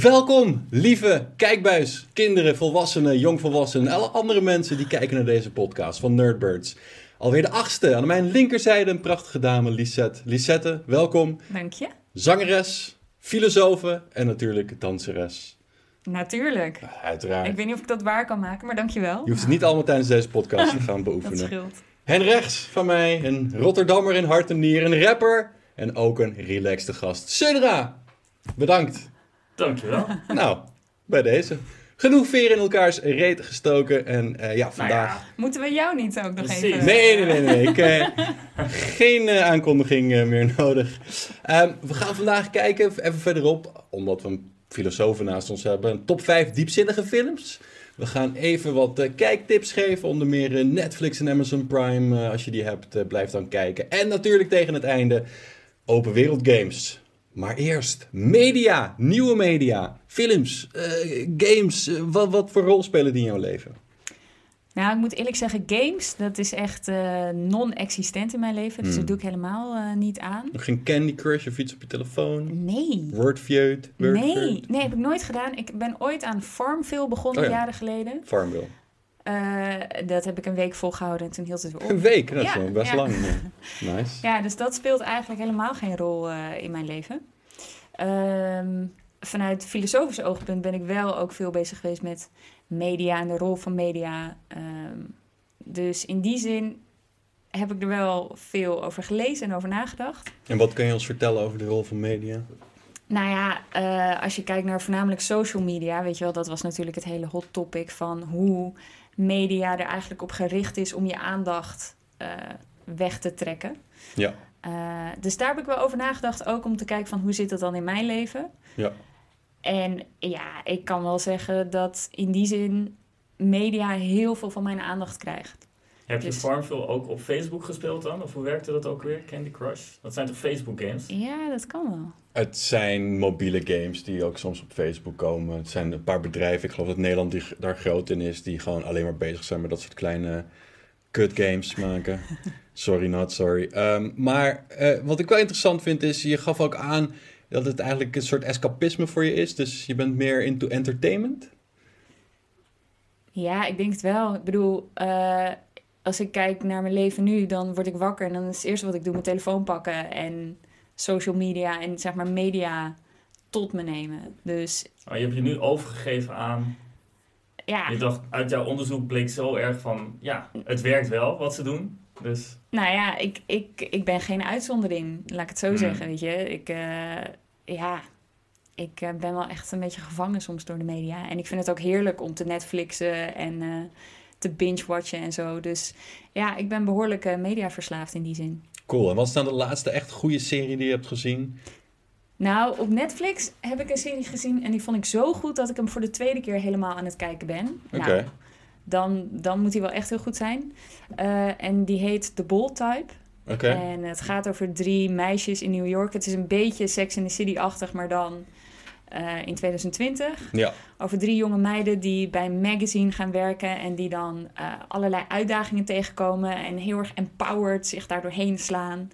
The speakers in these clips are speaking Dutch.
Welkom, lieve kijkbuis, kinderen, volwassenen, jongvolwassenen en alle andere mensen die kijken naar deze podcast van Nerdbirds. Alweer de achtste. Aan mijn linkerzijde een prachtige dame, Lisette. Lisette, welkom. Dank je. Zangeres, filosofe en natuurlijk danseres. Natuurlijk. Uiteraard. Ik weet niet of ik dat waar kan maken, maar dankjewel. Je hoeft het niet allemaal tijdens deze podcast te gaan Dat beoefenen. scheelt. En rechts van mij een Rotterdammer in hart en nier, een rapper en ook een relaxte gast. Sudra, bedankt. Dankjewel. Nou, bij deze. Genoeg veer in elkaars reet gestoken en eh, ja, vandaag... Nou ja, Moeten we jou niet ook nog Precies. even... Nee, nee, nee, nee. Ik, eh, geen eh, aankondiging eh, meer nodig. Ehm, we gaan vandaag kijken, even verderop, omdat we een filosoof naast ons hebben, een top 5 diepzinnige films. We gaan even wat eh, kijktips geven, onder meer Netflix en Amazon Prime. Eh, als je die hebt, eh, blijf dan kijken. En natuurlijk tegen het einde open wereld games. Maar eerst media, nieuwe media, films, eh, games. Eh, wat, wat voor rol spelen die in jouw leven? Nou, ik moet eerlijk zeggen, games, dat is echt eh, non-existent in mijn leven. Dus Hmm. dat doe ik helemaal niet aan. Nog geen Candy Crush of iets op je telefoon? Nee. Wordfeud? Nee, nee, heb ik nooit gedaan. Ik ben ooit aan Farmville begonnen, Oh ja. jaren geleden. Farmville. Eh, dat heb ik een week volgehouden en toen hield het weer Een op. week, dat is Ja, wel best ja. lang. ja. Nice. Ja, dus dat speelt eigenlijk helemaal geen rol eh, in mijn leven. Ehm, vanuit filosofisch oogpunt ben ik wel ook veel bezig geweest met media en de rol van media. Ehm, dus in die zin heb ik er wel veel over gelezen en over nagedacht. En wat kun je ons vertellen over de rol van media? Nou ja, eh, als je kijkt naar voornamelijk social media, weet je wel, dat was natuurlijk het hele hot topic van hoe media er eigenlijk op gericht is om je aandacht eh, weg te trekken. Ja. Eh, dus daar heb ik wel over nagedacht, ook om te kijken van hoe zit dat dan in mijn leven. Ja. En ja, ik kan wel zeggen dat in die zin media heel veel van mijn aandacht krijgt. Heb je Dus- Farmville ook op Facebook gespeeld dan? Of hoe werkte dat ook weer? Candy Crush? Dat zijn toch Facebook games? Ja, dat kan wel. Het zijn mobiele games die ook soms op Facebook komen. Het zijn een paar bedrijven, ik geloof dat Nederland die, daar groot in is, die gewoon alleen maar bezig zijn met dat soort kleine kut games maken. Sorry, not sorry. Ehm, maar eh, wat ik wel interessant vind is, je gaf ook aan dat het eigenlijk een soort escapisme voor je is. Dus je bent meer into entertainment. Ja, ik denk het wel. Ik bedoel, eh, als ik kijk naar mijn leven nu, dan word ik wakker en dan is het eerste wat ik doe mijn telefoon pakken en social media en zeg maar media tot me nemen. Dus Oh, je hebt je nu overgegeven aan... ja, Je dacht, uit jouw onderzoek bleek zo erg van... Ja, het werkt wel wat ze doen. Dus nou ja, ik, ik, ik ben geen uitzondering, laat ik het zo Hmm. zeggen, weet je. Ik, eh, ja, ik eh, ben wel echt een beetje gevangen soms door de media. En ik vind het ook heerlijk om te Netflixen en eh, te binge-watchen en zo. Dus ja, ik ben behoorlijk eh, mediaverslaafd in die zin. Cool. En wat is dan de laatste echt goede serie die je hebt gezien? Nou, op Netflix heb ik een serie gezien en die vond ik zo goed dat ik hem voor de tweede keer helemaal aan het kijken ben. Oké. Nou, dan, dan moet hij wel echt heel goed zijn. Eh, en die heet The Bold Type. Oké. En het gaat over drie meisjes in New York. Het is een beetje Sex in the City-achtig, maar dan eh, in 2020. Ja. Over drie jonge meiden die bij een magazine gaan werken en die dan eh, allerlei uitdagingen tegenkomen en heel erg empowered zich daar doorheen slaan.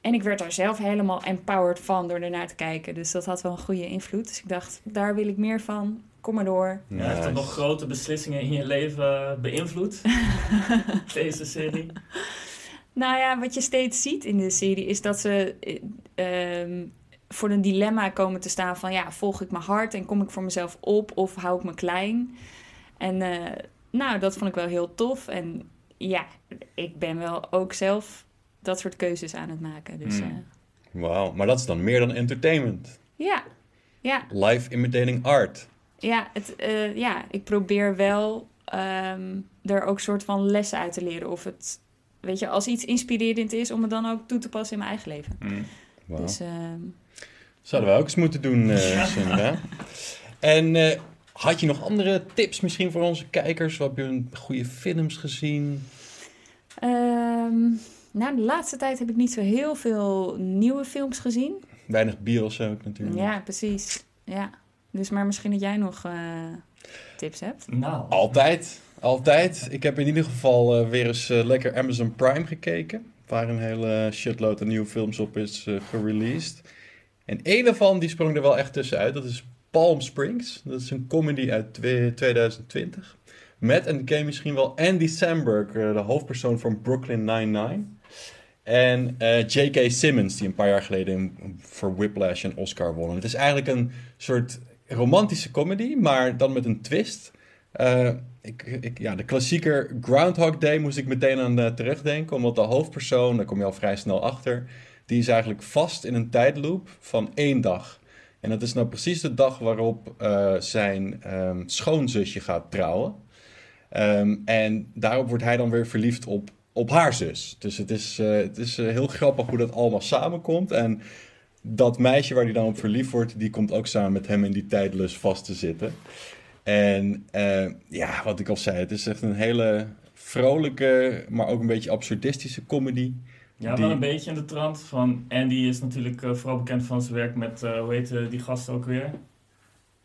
En ik werd daar zelf helemaal empowered van door ernaar te kijken. Dus dat had wel een goede invloed. Dus ik dacht, daar wil ik meer van. Kom maar door. ja, heeft dat nog grote beslissingen in je leven beïnvloed? Deze serie? Nou ja, wat je steeds ziet in de serie is dat ze eh, ehm, voor een dilemma komen te staan van ja, volg ik mijn hart en kom ik voor mezelf op of hou ik me klein? En eh, nou, dat vond ik wel heel tof. En ja, ik ben wel ook zelf dat soort keuzes aan het maken. Dus eh, Wauw. Maar dat is dan meer dan entertainment. ja, ja, Live imitating art. ja, het, eh, ja, ik probeer wel ehm, er ook soort van lessen uit te leren. Of het, weet je, als iets inspirerend is, om het dan ook toe te passen in mijn eigen leven. Hmm. Dus ehm, Zouden wij ook eens moeten doen, eh Sandra. En eh, had je nog andere tips misschien voor onze kijkers? Wat heb je goede films gezien? Ehm, nou, de laatste tijd heb ik niet zo heel veel nieuwe films gezien. Weinig bios ook natuurlijk. Ja, precies. Ja. Dus maar misschien dat jij nog eh, tips hebt. Nou, Altijd, altijd. Ik heb in ieder geval weer eens lekker Amazon Prime gekeken. Waar een hele shitload aan nieuwe films op is eh, gereleased. En een ervan die sprong er wel echt tussenuit. Dat is Palm Springs. Dat is een comedy uit twe- 2020. Met, en die ken misschien wel, Andy Samberg, eh, de hoofdpersoon van Brooklyn Nine-Nine. En eh, J.K. Simmons, die een paar jaar geleden voor Whiplash een Oscar won. Het is eigenlijk een soort romantische comedy, maar dan met een twist. Eh, ik, ik, ja, de klassieker Groundhog Day moest ik meteen aan eh, terugdenken, omdat de hoofdpersoon, daar kom je al vrij snel achter, die is eigenlijk vast in een tijdloop van één dag. En dat is nou precies de dag waarop eh, zijn ehm, schoonzusje gaat trouwen. Ehm, en daarop wordt hij dan weer verliefd op, op haar zus. Dus het is, eh, het is eh, heel grappig hoe dat allemaal samenkomt. En dat meisje waar hij dan op verliefd wordt, die komt ook samen met hem in die tijdlus vast te zitten. En ja, wat ik al zei, het is echt een hele vrolijke, maar ook een beetje absurdistische comedy. Ja, Die- wel een beetje in de trant van... Andy is natuurlijk eh, vooral bekend van zijn werk met, eh, hoe heet eh, die gast ook weer?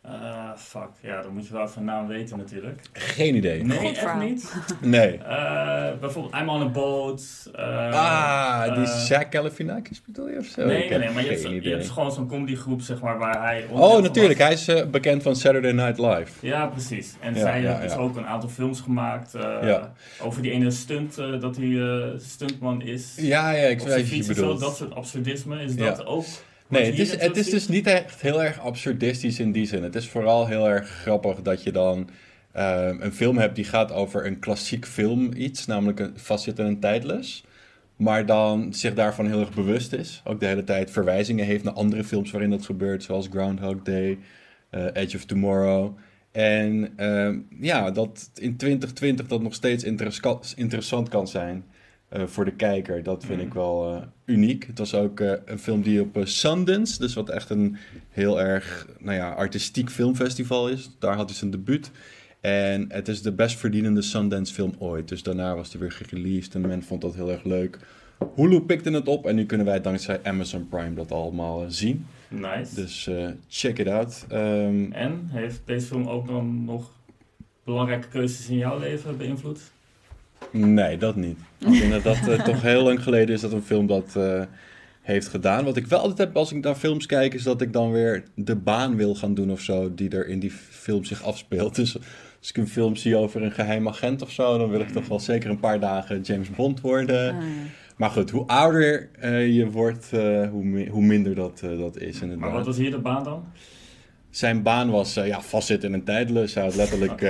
Eh, fuck, ja, dan moet je wel een naam weten natuurlijk. Geen idee. Nee, Goed echt verhaal. niet. Nee. Eh, bijvoorbeeld I'm on a Boat. eh, ah, die Zach Galifianakis bedoel je of zo? Nee, nee, nee, maar je hebt, je gewoon zo'n comedygroep, zeg maar, waar hij... Oh, van natuurlijk. was. Hij is bekend van Saturday Night Live. Ja, precies. En Ja, zij ja, heeft dus ja. ook een aantal films gemaakt eh, Ja. over die ene stunt, dat hij eh, stuntman is. Ja, ja, ik weet wat je zo, bedoelt. dat soort absurdisme. Is Ja. dat ook... Nee, het is, het is dus niet echt heel erg absurdistisch in die zin. Het is vooral heel erg grappig dat je dan eh, een film hebt die gaat over een klassiek film iets, namelijk een vastzitten in een tijdlus. Maar dan zich daarvan heel erg bewust is. Ook de hele tijd verwijzingen heeft naar andere films waarin dat gebeurt, zoals Groundhog Day, eh, Edge of Tomorrow. En ehm, ja, dat in 2020 dat nog steeds interessa- interessant kan zijn eh, voor de kijker. Dat vind ik wel eh, uniek. Het was ook eh, een film die op Sundance, dus wat echt een heel erg nou ja, artistiek filmfestival is. Daar had hij zijn debuut. En het is de best verdienende Sundance film ooit. Dus daarna was hij weer gereleased en men vond dat heel erg leuk. Hulu pikte het op en nu kunnen wij dankzij Amazon Prime dat allemaal zien. Nice. Dus check it out. Ehm, En heeft deze film ook dan nog belangrijke keuzes in jouw leven beïnvloed? Nee, dat niet. Ik denk dat dat eh, toch heel lang geleden is dat een film dat eh, heeft gedaan. Wat ik wel altijd heb als ik naar films kijk, is dat ik dan weer de baan wil gaan doen of zo, die er in die film zich afspeelt. Dus als ik een film zie over een geheim agent of zo, dan wil ik toch wel zeker een paar dagen James Bond worden. Ah, ja. Maar goed, hoe ouder eh, je wordt, eh, hoe, mi- hoe minder dat, eh, dat is inderdaad. Maar wat was hier de baan dan? Zijn baan was eh, ja, vastzitten in een tijdlus. Hij had letterlijk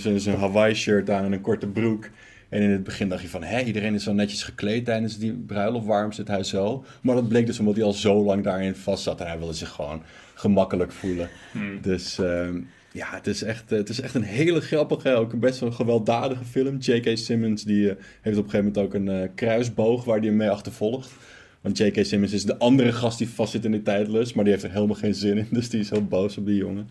zijn zijn Hawaii-shirt aan en een korte broek. En in het begin dacht je van, hé, iedereen is zo netjes gekleed tijdens die bruiloft. Waarom zit hij zo? Maar dat bleek dus omdat hij al zo lang daarin vast zat. En hij wilde zich gewoon gemakkelijk voelen. Hmm. Dus ehm, ja, het is, echt, het is echt een hele grappige, ook een best wel gewelddadige film. J.K. Simmons die, eh, heeft op een gegeven moment ook een eh, kruisboog waar hij hem mee achtervolgt. Want J.K. Simmons is de andere gast die vastzit in de tijdlus, maar die heeft er helemaal geen zin in. Dus die is heel boos op die jongen.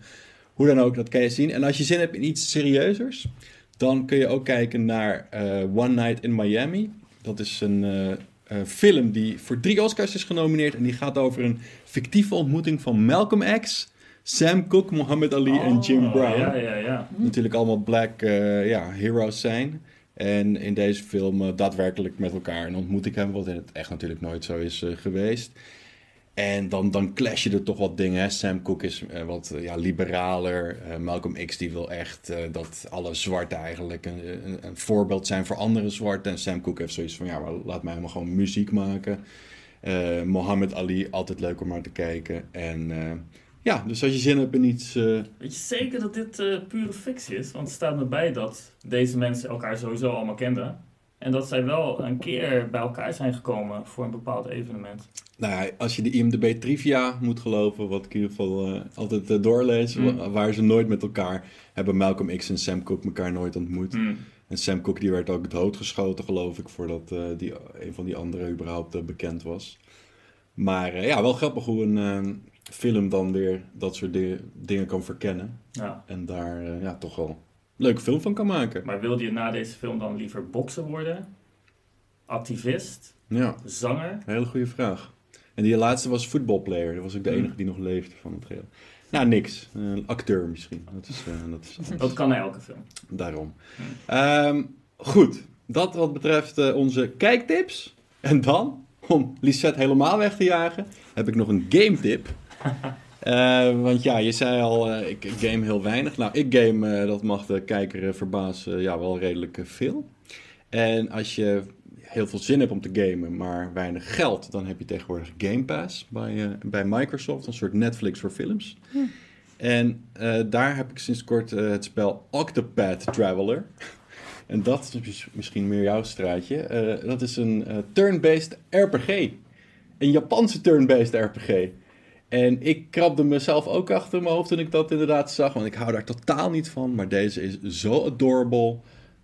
Hoe dan ook, dat kan je zien. En als je zin hebt in iets serieuzers, dan kun je ook kijken naar eh, One Night in Miami. Dat is een eh, eh, film die voor drie Oscars is genomineerd. En die gaat over een fictieve ontmoeting van Malcolm X, Sam Cooke, Muhammad Ali en Jim Oh, Brown Ja, ja, ja. natuurlijk allemaal black eh, ja, heroes zijn. En in deze film daadwerkelijk met elkaar een ontmoeting hebben, wat in het echt natuurlijk nooit zo is geweest. En dan, dan je er toch wat dingen. Hè? Sam Cooke is eh, wat eh, ja, liberaler. Eh, Malcolm X die wil echt dat alle zwarten eigenlijk een, een, een voorbeeld zijn voor andere zwarten. En Sam Cooke heeft zoiets van, ja, laat mij maar gewoon muziek maken. Mohammed Ali, altijd leuk om naar te kijken. En ja, dus als je zin hebt in iets... Weet je zeker dat dit pure fictie is? Want het staat me bij dat deze mensen elkaar sowieso allemaal kenden. En dat zij wel een keer bij elkaar zijn gekomen voor een bepaald evenement. Nou ja, als je de IMDb trivia moet geloven, wat ik in ieder geval eh, altijd eh, doorlees, Mm. wa- waren ze nooit met elkaar, hebben Malcolm X en Sam Cooke elkaar nooit ontmoet. Hmm. En Sam Cooke die werd ook doodgeschoten, geloof ik, voordat eh, die, een van die anderen überhaupt bekend was. Maar ja, wel grappig hoe een film dan weer dat soort di- dingen kan verkennen. Ja. En daar ja, toch wel leuke film van kan maken. Maar wilde je na deze film dan liever bokser worden? Activist? Ja, Zanger? hele goede vraag. En die laatste was voetbalplayer. Dat was ook de Mm. enige die nog leefde van het geheel. Nou, niks. Een acteur misschien. Dat is, eh, dat is. Dat kan elke film. Daarom. Ehm, goed. Dat wat betreft eh, onze kijktips. En dan, om Lisette helemaal weg te jagen, heb ik nog een game tip. Eh, want ja, je zei al, eh, ik ik game heel weinig. Nou, ik game, eh, dat mag de kijker verbazen, ja, wel redelijk veel. En als je heel veel zin hebt om te gamen, maar weinig geld, dan heb je tegenwoordig Game Pass bij, bij Microsoft, een soort Netflix voor films. En eh, daar heb ik sinds kort het spel Octopath Traveler. En dat is misschien meer jouw straatje. Dat is een turn-based RPG. Een Japanse turn-based RPG. En ik krabde mezelf ook achter mijn hoofd toen ik dat inderdaad zag. Want ik hou daar totaal niet van. Maar deze is zo adorable.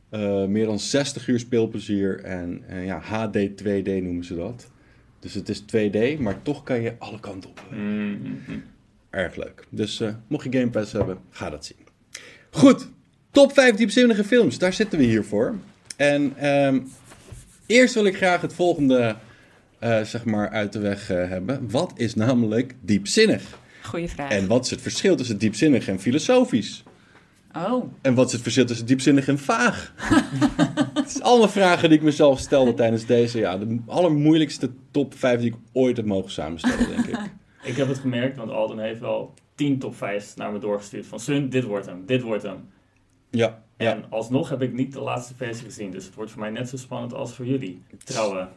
Eh, meer dan 60 uur speelplezier. En ja, HD 2D noemen ze dat. Dus het is 2D, maar toch kan je alle kanten op. Mhm. Erg leuk. Dus eh, mocht je Game Pass hebben, ga dat zien. Goed, top 5 diepzinnige films. Daar zitten we hier voor. En ehm, eerst wil ik graag het volgende eh, zeg maar uit de weg eh, hebben. Wat is namelijk diepzinnig? Goeie vraag. En wat is het verschil tussen diepzinnig en filosofisch? Oh, En wat is het verschil tussen diepzinnig en vaag? Het zijn allemaal vragen die ik mezelf stelde tijdens deze, ja, de allermoeilijkste top 5 die ik ooit heb mogen samenstellen, denk ik. Ik heb het gemerkt, want Alden heeft wel 10 top 5 naar me doorgestuurd. Van Sun, dit wordt hem, dit wordt hem. Ja, ja. En alsnog heb ik niet de laatste versie gezien. Dus het wordt voor mij net zo spannend als voor jullie. Trouwe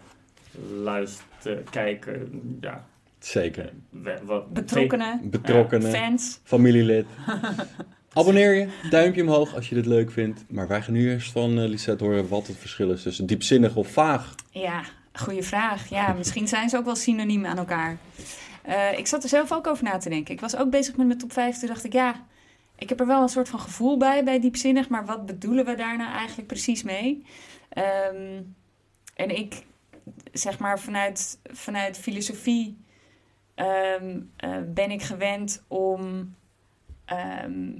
luister, kijker, ja. zeker. we- wat- betrokkenen, Betrokkenen, fans. familielid. Abonneer je, duimpje omhoog als je dit leuk vindt. Maar wij gaan nu eerst van eh, Lisette horen wat het verschil is tussen diepzinnig of vaag. Ja, goede vraag. Ja, misschien zijn ze ook wel synoniem aan elkaar. Eh, ik zat er zelf ook over na te denken. Ik was ook bezig met mijn top 5. Toen dacht ik, ja, ik heb er wel een soort van gevoel bij, bij diepzinnig. Maar wat bedoelen we daar nou eigenlijk precies mee? Ehm, en ik, zeg maar, vanuit, vanuit filosofie ehm, eh, ben ik gewend om, ehm,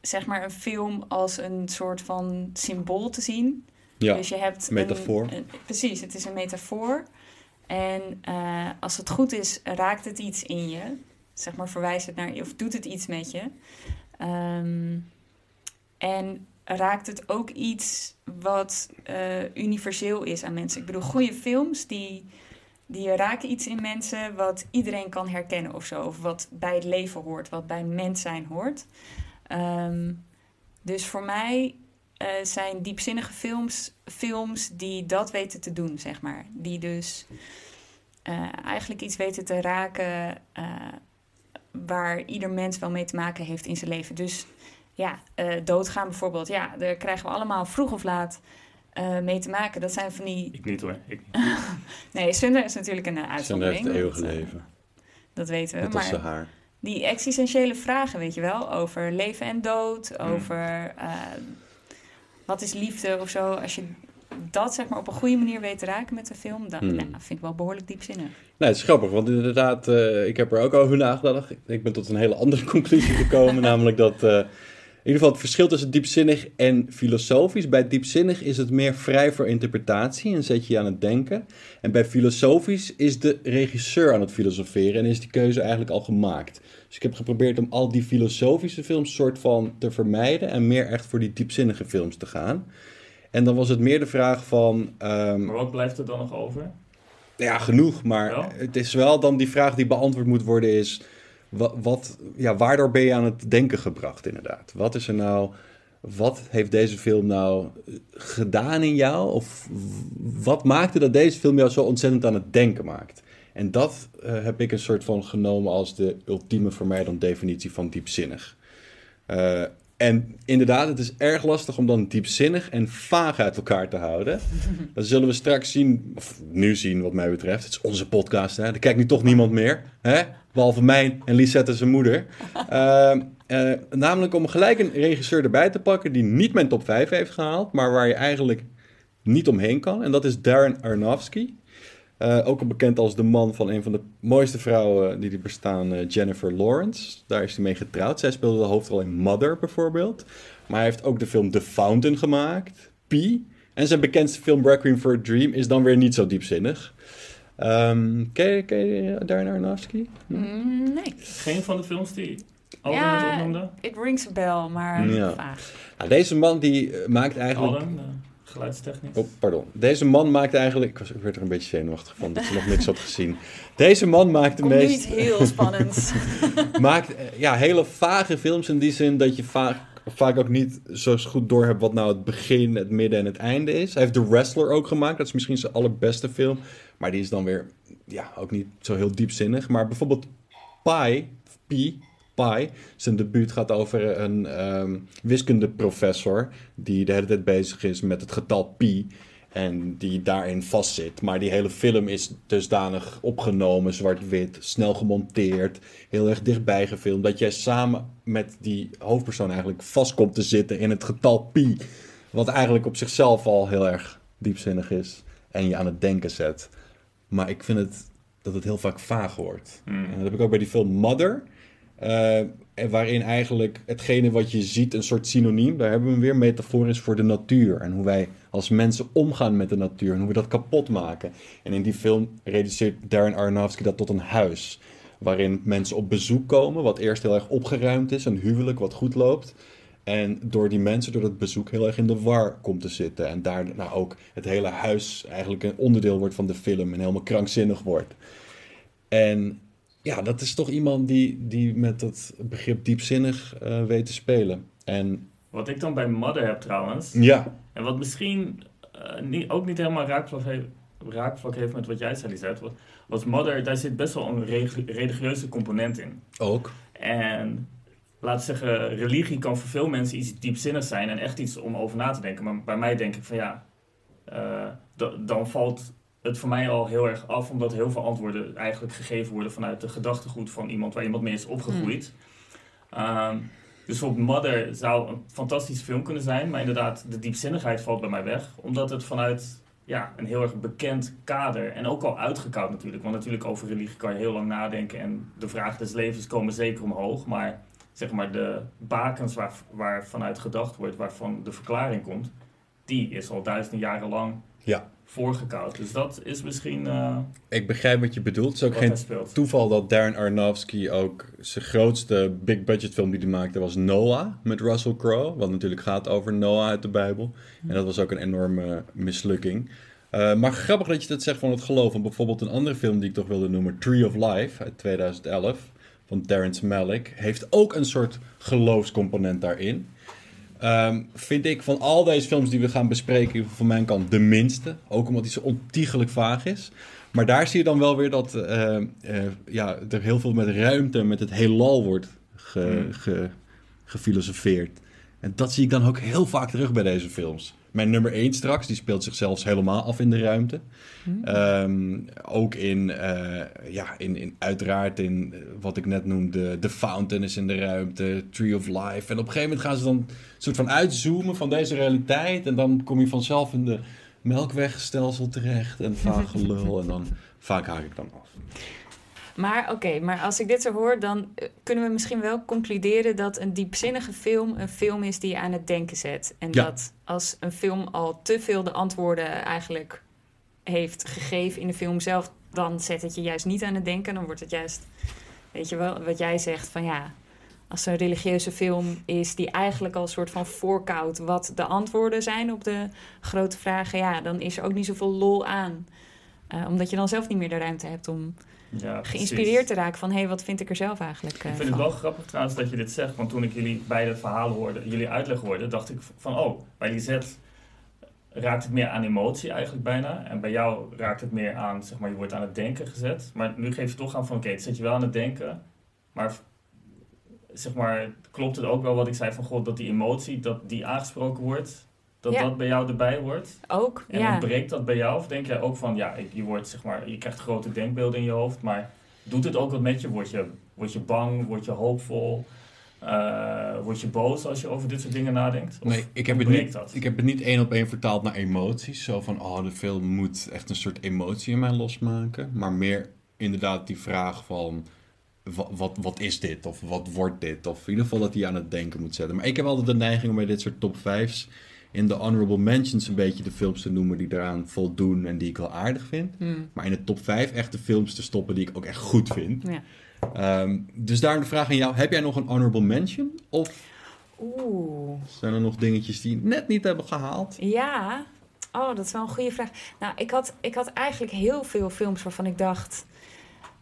zeg maar, een film als een soort van symbool te zien. Ja, Dus je hebt metafoor. Een, een- precies, het is een metafoor. En eh, als het goed is, raakt het iets in je. Zeg maar, verwijst het naar je of doet het iets met je. Ehm, en raakt het ook iets wat eh, universeel is aan mensen. Ik bedoel, goede films die, die raken iets in mensen wat iedereen kan herkennen of zo. Of wat bij het leven hoort, wat bij mens zijn hoort. Ehm, dus voor mij eh, zijn diepzinnige films films die dat weten te doen, zeg maar. Die dus eh, eigenlijk iets weten te raken waar ieder mens wel mee te maken heeft in zijn leven. Dus ja, eh, doodgaan bijvoorbeeld. Ja, daar krijgen we allemaal vroeg of laat eh, mee te maken. Dat zijn van die... Ik niet hoor. Ik niet. Nee, Sunder is natuurlijk een eh, uitzondering. heeft het eeuwige dat, leven. Dat weten we. Net maar haar. die existentiële vragen, weet je wel, over leven en dood, Hmm. over eh, wat is liefde of zo. Als je dat zeg maar op een goede manier weet te raken met de film, dan Hmm. nou, vind ik wel behoorlijk diepzinnig. Nee, het is grappig, want inderdaad, eh, ik heb er ook over nagedacht. Ik ben tot een hele andere conclusie gekomen, namelijk dat eh, ieder geval het verschil tussen diepzinnig en filosofisch. Bij diepzinnig is het meer vrij voor interpretatie en zet je je aan het denken. En bij filosofisch is de regisseur aan het filosoferen en is die keuze eigenlijk al gemaakt. Dus ik heb geprobeerd om al die filosofische films soort van te vermijden en meer echt voor die diepzinnige films te gaan. En dan was het meer de vraag van... ehm, Maar wat blijft er dan nog over? ja, genoeg. Maar Wel? het is wel dan die vraag die beantwoord moet worden is... Wat, wat, ja, waardoor ben je aan het denken gebracht inderdaad? Wat is er nou... Wat heeft deze film nou gedaan in jou? Of wat maakte dat deze film jou zo ontzettend aan het denken maakt? En dat eh, heb ik een soort van genomen als de ultieme voor mij dan definitie van diepzinnig. Eh, en inderdaad, het is erg lastig om dan diepzinnig en vaag uit elkaar te houden. Dat zullen we straks zien, of nu zien wat mij betreft. Het is onze podcast, hè? er kijkt nu toch niemand meer. Hè? Behalve mij en Lisette zijn moeder. Ehm, eh, namelijk om gelijk een regisseur erbij te pakken die niet mijn top 5 heeft gehaald, maar waar je eigenlijk niet omheen kan. En dat is Darren Aronofsky. Eh, ook al bekend als de man van een van de mooiste vrouwen die er bestaan, eh, Jennifer Lawrence. Daar is hij mee getrouwd. Zij speelde de hoofdrol in Mother bijvoorbeeld. Maar hij heeft ook de film The Fountain gemaakt, Pi. En zijn bekendste film Requiem for a Dream is dan weer niet zo diepzinnig. Ehm ken, je, ken je Darren Aronofsky? Mm, nee, Geen van de films die Alden Ja, opnoemde? it rings a bell, maar Ja. vaag. Nou, deze man die eh, maakt eigenlijk... Alden? geluidstechnisch. Oh, pardon. Deze man maakte eigenlijk... Ik, was, ik werd er een beetje zenuwachtig van dat ze nog niks had gezien. Deze man maakt de Komt meest... iets heel spannends. maakt eh, ja, hele vage films in die zin dat je vaak, vaak ook niet zo goed door hebt wat nou het begin, het midden en het einde is. Hij heeft The Wrestler ook gemaakt. Dat is misschien zijn allerbeste film. Maar die is dan weer ja, ook niet zo heel diepzinnig. Maar bijvoorbeeld Pi, Pi, Pi, zijn debuut gaat over een ehm, wiskundeprofessor die de hele tijd bezig is met het getal pi. En die daarin vastzit. Maar die hele film is dusdanig opgenomen, zwart-wit, snel gemonteerd, heel erg dichtbij gefilmd. Dat jij samen met die hoofdpersoon eigenlijk vast komt te zitten in het getal pi. Wat eigenlijk op zichzelf al heel erg diepzinnig is. En je aan het denken zet. Maar ik vind het dat het heel vaak vaag wordt. Hmm. En dat heb ik ook bij die film Mother. eh, waarin eigenlijk hetgene wat je ziet een soort synoniem. Daar hebben we weer metaforisch voor de natuur. En hoe wij als mensen omgaan met de natuur. En hoe we dat kapot maken. En in die film reduceert Darren Aronofsky dat tot een huis. Waarin mensen op bezoek komen. Wat eerst heel erg opgeruimd is. Een huwelijk wat goed loopt. En door die mensen, door dat bezoek, heel erg in de war komt te zitten. En daarna ook het hele huis eigenlijk een onderdeel wordt van de film. En helemaal krankzinnig wordt. En ja, dat is toch iemand die, die met dat begrip diepzinnig eh, weet te spelen. En Wat ik dan bij Mother heb trouwens, ja, en wat misschien eh, niet, ook niet helemaal raakvlak heeft, raakvlak heeft met wat jij zei, Lisette, was, was Mother, daar zit best wel een religieuze component in. ook. En laten we zeggen, religie kan voor veel mensen iets diepzinnigs zijn en echt iets om over na te denken. Maar bij mij denk ik van ja, eh, da- dan valt het voor mij al heel erg af, omdat heel veel antwoorden eigenlijk gegeven worden vanuit de gedachtegoed van iemand waar iemand mee is opgegroeid. Ehm, dus op Mother zou een fantastische film kunnen zijn, maar inderdaad, de diepzinnigheid valt bij mij weg, omdat het vanuit ja, een heel erg bekend kader en ook al uitgekoud natuurlijk, want natuurlijk over religie kan je heel lang nadenken en de vragen des levens komen zeker omhoog, maar zeg maar de bakens waar, waar vanuit gedacht wordt, waarvan de verklaring komt, die is al duizenden jaren lang Ja. voorgekoud. Dus dat is misschien eh, Ik begrijp wat je bedoelt. Het is ook geen toeval dat Darren Aronofsky ook zijn grootste big budget film die hij maakte was Noah met Russell Crowe. Wat natuurlijk gaat over Noah uit de Bijbel. En dat was ook een enorme mislukking. Eh, maar grappig dat je dat zegt van het geloof. Want bijvoorbeeld een andere film die ik toch wilde noemen, Tree of Life uit 2011 van Terrence Malick, heeft ook een soort geloofscomponent daarin. Ehm, vind ik van al deze films die we gaan bespreken, van mijn kant de minste. Ook omdat hij zo ontiegelijk vaag is. Maar daar zie je dan wel weer dat eh, eh, ja, er heel veel met ruimte, met het heelal wordt ge, Hmm. ge- gefilosofeerd. En dat zie ik dan ook heel vaak terug bij deze films. Mijn nummer 1 straks, die speelt zich zelfs helemaal af in de ruimte. Ehm, ook in, eh, ja, in, in, uiteraard in eh, wat ik net noemde, The Fountain is in de ruimte, Tree of Life. En op een gegeven moment gaan ze dan een soort van uitzoomen van deze realiteit. En dan kom je vanzelf in de melkwegstelsel terecht en vaag gelul. en dan vaak haak ik dan af. Maar oké, maar als ik dit zo hoor, dan eh, kunnen we misschien wel concluderen dat een diepzinnige film een film is die je aan het denken zet. En Ja. dat als een film al te veel de antwoorden eigenlijk heeft gegeven in de film zelf, dan zet het je juist niet aan het denken. Dan wordt het juist, weet je wel, wat jij zegt van ja, als er een religieuze film is die eigenlijk al een soort van voorkoudt wat de antwoorden zijn op de grote vragen, ja, dan is er ook niet zoveel lol aan. Eh, omdat je dan zelf niet meer de ruimte hebt om Ja, geïnspireerd te raken van hé, hey, wat vind ik er zelf eigenlijk eh, Ik vind het wel grappig trouwens dat je dit zegt, want toen ik jullie beide verhalen hoorde, jullie uitleg hoorde, dacht ik van oh, bij Lisette raakt het meer aan emotie eigenlijk bijna. En bij jou raakt het meer aan, zeg maar, je wordt aan het denken gezet. Maar nu geef je toch aan van oké, het zet je wel aan het denken, maar zeg maar, klopt het ook wel wat ik zei van god, dat die emotie, dat die aangesproken wordt, dat Ja. dat bij jou erbij hoort? Ook, En ja. ontbreekt dat bij jou? Of denk jij ook van, ja, je, wordt, zeg maar, je krijgt grote denkbeelden in je hoofd, maar doet het ook wat met je? Word je, word je bang? Word je hoopvol? Eh, word je boos als je over dit soort dingen nadenkt? Of Nee, ik heb, het niet, dat? ik heb het niet één op één vertaald naar emoties. Zo van, oh, de film moet echt een soort emotie in mij losmaken. Maar meer inderdaad die vraag van, wat, wat, wat is dit? Of wat wordt dit? Of in ieder geval dat hij aan het denken moet zetten. Maar ik heb altijd de neiging om bij dit soort top 5's in de honorable mentions een beetje de films te noemen die daaraan voldoen en die ik wel aardig vind. Hmm, Maar in de top 5 echt de films te stoppen die ik ook echt goed vind. ja. Ehm, dus daarom de vraag aan jou, heb jij nog een honorable mention? Of Oeh. zijn er nog dingetjes die net niet hebben gehaald? Ja, Oh, dat is wel een goede vraag. Nou, ik had, ik had eigenlijk heel veel films waarvan ik dacht...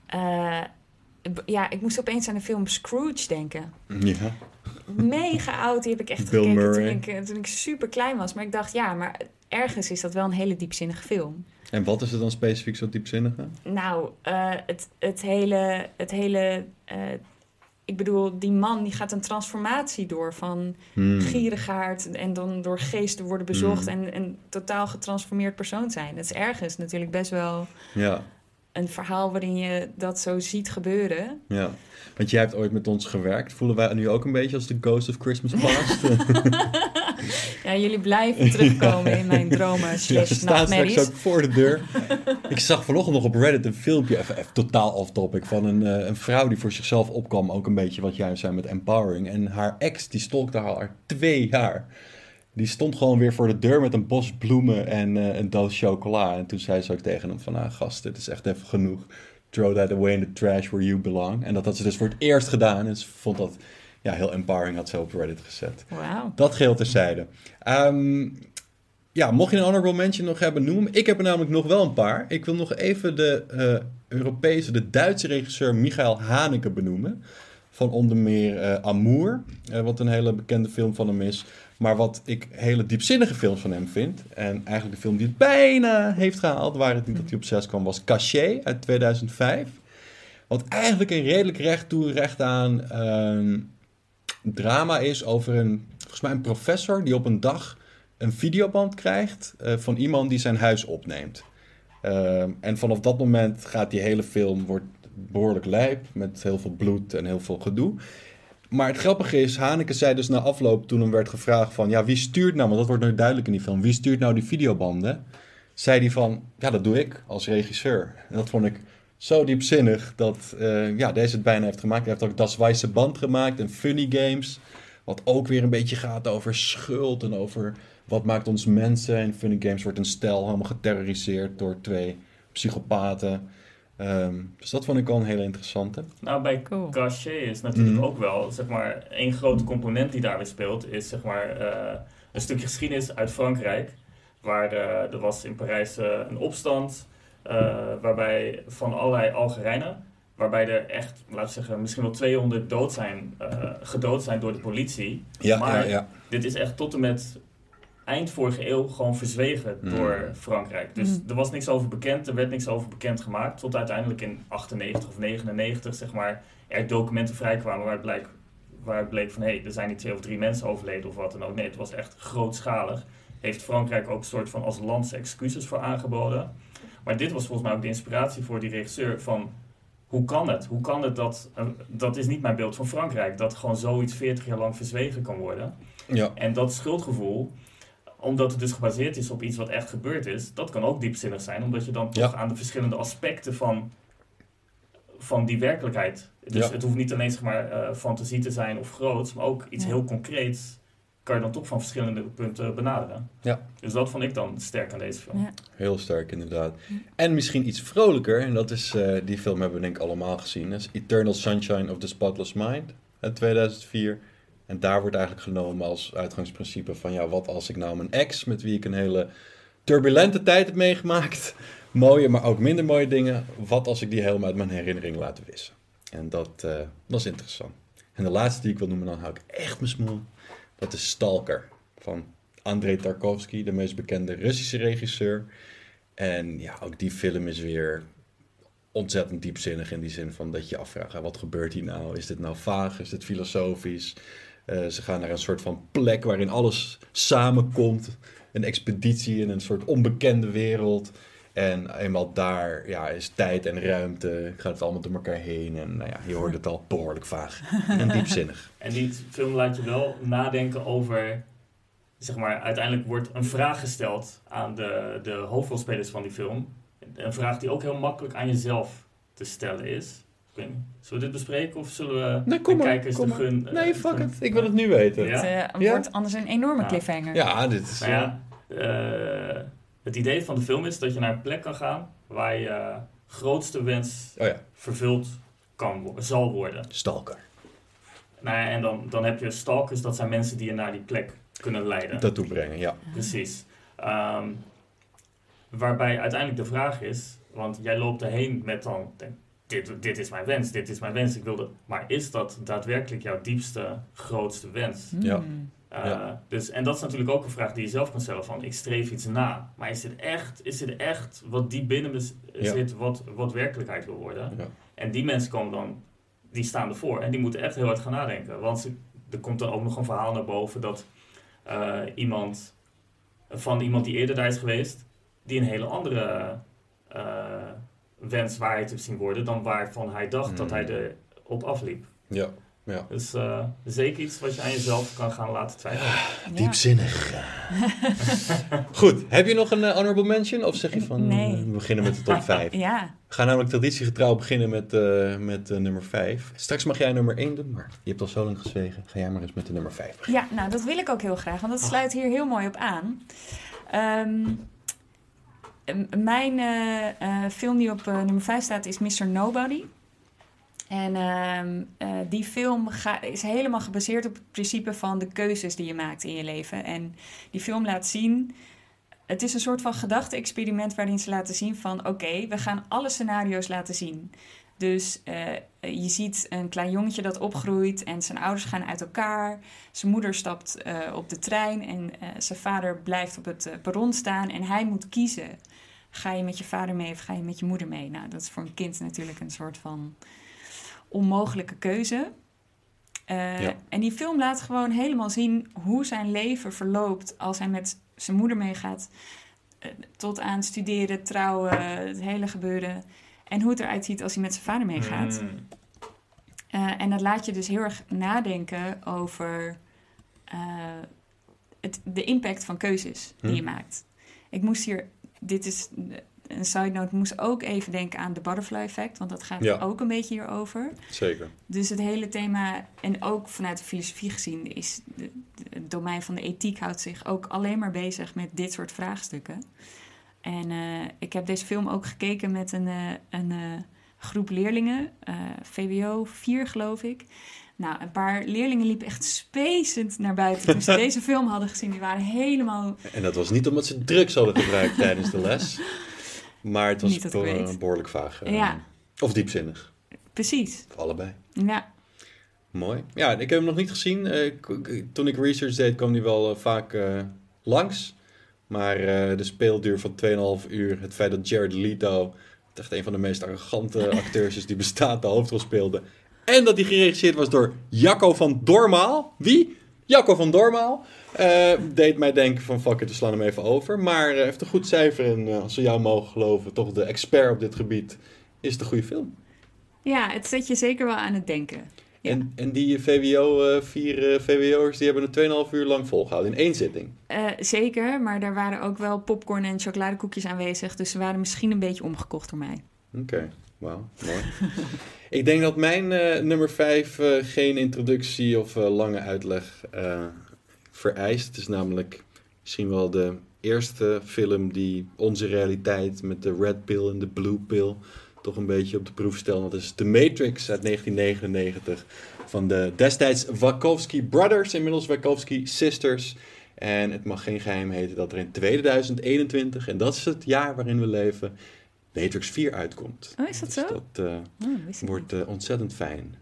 eh, ja, ik moest opeens aan de film Scrooge denken. Ja. Mega oud, die heb ik echt Bill gekeken toen ik, eh, toen ik super klein was. Maar ik dacht, ja, maar ergens is dat wel een hele diepzinnige film. En wat is het dan specifiek zo diepzinnige? Nou, eh, het, het hele... Het hele eh, ik bedoel, die man die gaat een transformatie door van Hmm. gierigaard en dan door geesten worden bezocht Mm. en een totaal getransformeerd persoon zijn. Dat is ergens natuurlijk best wel Ja, een verhaal waarin je dat zo ziet gebeuren. ja. Want jij hebt ooit met ons gewerkt. Voelen wij nu ook een beetje als de Ghost of Christmas Past? Ja, jullie blijven terugkomen in mijn dromen Ja, slash ze staan straks ook voor de deur. ik zag vanochtend nog op Reddit een filmpje, even, even totaal off-topic, van een, eh, een vrouw die voor zichzelf opkwam. Ook een beetje wat jij zei met empowering. En haar ex, die stalkte haar twee jaar. Die stond gewoon weer voor de deur met een bos bloemen en eh, een doos chocola. En toen zei ze ook tegen hem van, ah gast, dit is echt even genoeg. Throw that away in the trash where you belong. En dat had ze dus voor het eerst gedaan. En ze vond dat ja, heel empowering, had ze op Reddit gezet. Wauw. Dat geheel terzijde. Ehm ja, mocht je een honorable mention nog hebben, noem hem. Ik heb er namelijk nog wel een paar. Ik wil nog even de eh, Europese, de Duitse regisseur Michael Haneke benoemen. Van onder meer eh, Amour, wat een hele bekende film van hem is. Maar wat ik hele diepzinnige films van hem vind. En eigenlijk de film die het bijna heeft gehaald, waar het niet dat hij op 6 kwam, was Cachet uit 2005. Wat eigenlijk een redelijk recht toe, recht aan ehm, drama is over een, volgens mij een professor die op een dag een videoband krijgt eh, van iemand die zijn huis opneemt. Ehm, en vanaf dat moment gaat die hele film wordt behoorlijk lijp met heel veel bloed en heel veel gedoe. Maar het grappige is, Haneke zei dus na afloop toen hem werd gevraagd van... ja, wie stuurt nou, want dat wordt nu duidelijk in die film... wie stuurt nou die videobanden? Zei hij van, ja, dat doe ik als regisseur. En dat vond ik zo diepzinnig dat eh, ja, deze het bijna heeft gemaakt. Hij heeft ook Das Weiße Band gemaakt en Funny Games... wat ook weer een beetje gaat over schuld en over wat maakt ons mensen. In Funny Games wordt een stel helemaal geterroriseerd door twee psychopaten... Ehm, dus dat vond ik al een hele interessante. Nou, bij Cool. Cachet is natuurlijk Mhm. ook wel, zeg maar, één grote component die daar weer speelt, is zeg maar eh, een stukje geschiedenis uit Frankrijk. Waar de, er was in Parijs eh, een opstand, eh, waarbij van allerlei Algerijnen, waarbij er echt, laten we zeggen, misschien wel 200 dood zijn, eh, gedood zijn door de politie. Ja, Maar- ja, ja. Dit is echt tot en met eind vorige eeuw gewoon verzwegen Mm. door Frankrijk. Dus Mm. er was niks over bekend, er werd niks over bekend gemaakt. Tot uiteindelijk in 98 of 99, zeg maar, er documenten vrijkwamen waaruit bleek, waaruit bleek van... hé, hey, er zijn niet twee of drie mensen overleden of wat dan ook. Nee, het was echt grootschalig. Heeft Frankrijk ook een soort van als land zijn excuses voor aangeboden. Maar dit was volgens mij ook de inspiratie voor die regisseur van... Hoe kan het? Hoe kan het dat... eh, dat is niet mijn beeld van Frankrijk. Dat gewoon zoiets 40 jaar lang verzwegen kan worden. ja. En dat schuldgevoel, omdat het dus gebaseerd is op iets wat echt gebeurd is, dat kan ook diepzinnig zijn, omdat je dan toch Ja. aan de verschillende aspecten van, van die werkelijkheid. Dus Ja. het hoeft niet alleen zeg maar, eh, fantasie te zijn of groots, maar ook iets Ja. heel concreets kan je dan toch van verschillende punten benaderen. Ja. Dus dat vond ik dan sterk aan deze film. Ja. Heel sterk, inderdaad. En misschien iets vrolijker, en dat is, eh, die film hebben we denk ik allemaal gezien, dat is Eternal Sunshine of the Spotless Mind uit 2004. En daar wordt eigenlijk genomen als uitgangsprincipe van, ja, wat als ik nou mijn ex, met wie ik een hele turbulente tijd heb meegemaakt, mooie, maar ook minder mooie dingen, wat als ik die helemaal uit mijn herinnering laat wissen. En dat, eh, dat is interessant. En de laatste die ik wil noemen, dan hou ik echt mijn smoel, dat is Stalker van Andrei Tarkovsky, de meest bekende Russische regisseur. En ja, ook die film is weer ontzettend diepzinnig in die zin van dat je afvraagt, wat gebeurt hier nou? Is dit nou vaag? Is dit filosofisch? Eh, ze gaan naar een soort van plek waarin alles samenkomt. Een expeditie in een soort onbekende wereld. En eenmaal daar ja, is tijd en ruimte, gaat het allemaal door elkaar heen. En nou ja, je hoort het al behoorlijk vaag en diepzinnig. En die film laat je wel nadenken over, zeg maar, uiteindelijk wordt een vraag gesteld aan de, de hoofdrolspelers van die film. Een vraag die ook heel makkelijk aan jezelf te stellen is. Zullen we dit bespreken of zullen we Nee, kom de maar, kijkers kom de maar. gun... Nee, eh, fuck gun- it. Ik wil het nu weten. Ja? Het eh, Ja? wordt anders een enorme Ja. cliffhanger. Ja, dit is... Ja, eh, het idee van de film is dat je naar een plek kan gaan waar je grootste wens Oh ja, vervuld kan, wo- zal worden. Stalker. Nou ja, en dan, dan heb je stalkers, dat zijn mensen die je naar die plek kunnen leiden. Dat toebrengen, ja. Precies. Ehm, waarbij uiteindelijk de vraag is, want jij loopt erheen met dan, denk, dit, dit is mijn wens, dit is mijn wens, ik wilde, maar is dat daadwerkelijk jouw diepste, grootste wens? Ja. Uh, Ja. dus, en dat is natuurlijk ook een vraag die je zelf kan stellen van, ik streef iets na, maar is dit echt, is dit echt wat diep binnen me Ja. zit, wat, wat werkelijkheid wil worden? Ja. En die mensen komen dan, die staan ervoor en die moeten echt heel hard gaan nadenken. Want ze- er komt dan ook nog een verhaal naar boven dat eh, iemand, van iemand die eerder daar is geweest, die een hele andere eh, wens waarheid heeft zien worden dan waarvan hij dacht dat Hmm. hij erop afliep. Ja. ja. Dus eh, zeker iets wat je aan jezelf kan gaan laten twijfelen. Ja. Diepzinnig. Goed, heb je nog een eh, honorable mention? Of zeg je van, Nee. eh, we beginnen met de top 5? Ja, We gaan namelijk traditiegetrouw beginnen met, eh, met eh, nummer 5. Straks mag jij nummer 1 doen, maar je hebt al zo lang gezwegen. Ga jij maar eens met de nummer 5 beginnen. ja, nou dat wil ik ook heel graag, want dat sluit hier heel mooi op aan. Ehm, mijn eh, eh, film die op eh, nummer 5 staat is Mr. Nobody. En ehm, eh, die film is helemaal gebaseerd op het principe van de keuzes die je maakt in je leven. En die film laat zien. Het is een soort van gedachte-experiment waarin ze laten zien van oké, we gaan alle scenario's laten zien. Dus je ziet een klein jongetje dat opgroeit en zijn ouders gaan uit elkaar. Zijn moeder stapt op de trein en zijn vader blijft op het perron staan en hij moet kiezen. Ga je met je vader mee of ga je met je moeder mee? Nou, dat is voor een kind natuurlijk een soort van onmogelijke keuze. Eh, Ja. En die film laat gewoon helemaal zien hoe zijn leven verloopt als hij met zijn moeder meegaat. eh, tot aan studeren, trouwen, het hele gebeuren. En hoe het eruit ziet als hij met zijn vader meegaat. Mm. Eh, en dat laat je dus heel erg nadenken over het, de impact van keuzes die Hm. je maakt. Ik moest hier, dit is een side note, moest ook even denken aan de butterfly effect, want dat gaat Ja. ook een beetje hierover. Zeker. Dus het hele thema, en ook vanuit de filosofie gezien, is de, de- het domein van de ethiek houdt zich ook alleen maar bezig met dit soort vraagstukken. En eh, ik heb deze film ook gekeken met een, eh, een eh, groep leerlingen, VWO 4 geloof ik. Nou, een paar leerlingen liepen echt spacend naar buiten toen ze deze film hadden gezien. Die waren helemaal En dat was niet omdat ze drugs hadden gebruikt tijdens de les. Maar het was be- behoorlijk vaag. eh, Ja. Of diepzinnig. precies. Of allebei. Ja, Mooi. Ja, ik heb hem nog niet gezien. Eh, toen ik research deed, kwam hij wel eh, vaak langs. Maar de speelduur van 2,5 uur, het feit dat Jared Leto, echt een van de meest arrogante acteurs is die bestaat, de hoofdrol speelde. En dat hij geregisseerd was door Jacco van Dormaal. Wie? Jacco van Dormaal. Eh, deed mij denken van fuck it, we slaan hem even over. Maar eh, heeft een goed cijfer en eh, als we jou mogen geloven, toch de expert op dit gebied, is het een goede film. ja, het zet je zeker wel aan het denken. Ja. En, en die VWO, vier VWO'ers, die hebben het 2,5 uur lang volgehouden in één zitting. Zeker, maar daar waren ook wel popcorn en chocoladekoekjes aanwezig. Dus ze waren misschien een beetje omgekocht door mij. Oké, ik denk dat mijn eh, nummer 5 geen introductie of eh, lange uitleg eh, vereist. Het is namelijk misschien wel de eerste film die onze realiteit met de red pill en de blue pill toch een beetje op de proef stelt. Dat is The Matrix uit 1999 van de destijds Wachowski Brothers, inmiddels Wachowski Sisters. En het mag geen geheim heten dat er in 2021, en dat is het jaar waarin we leven, Matrix 4 uitkomt. Oh, is dat Dus zo? dat eh, Oh, wordt eh, ontzettend fijn.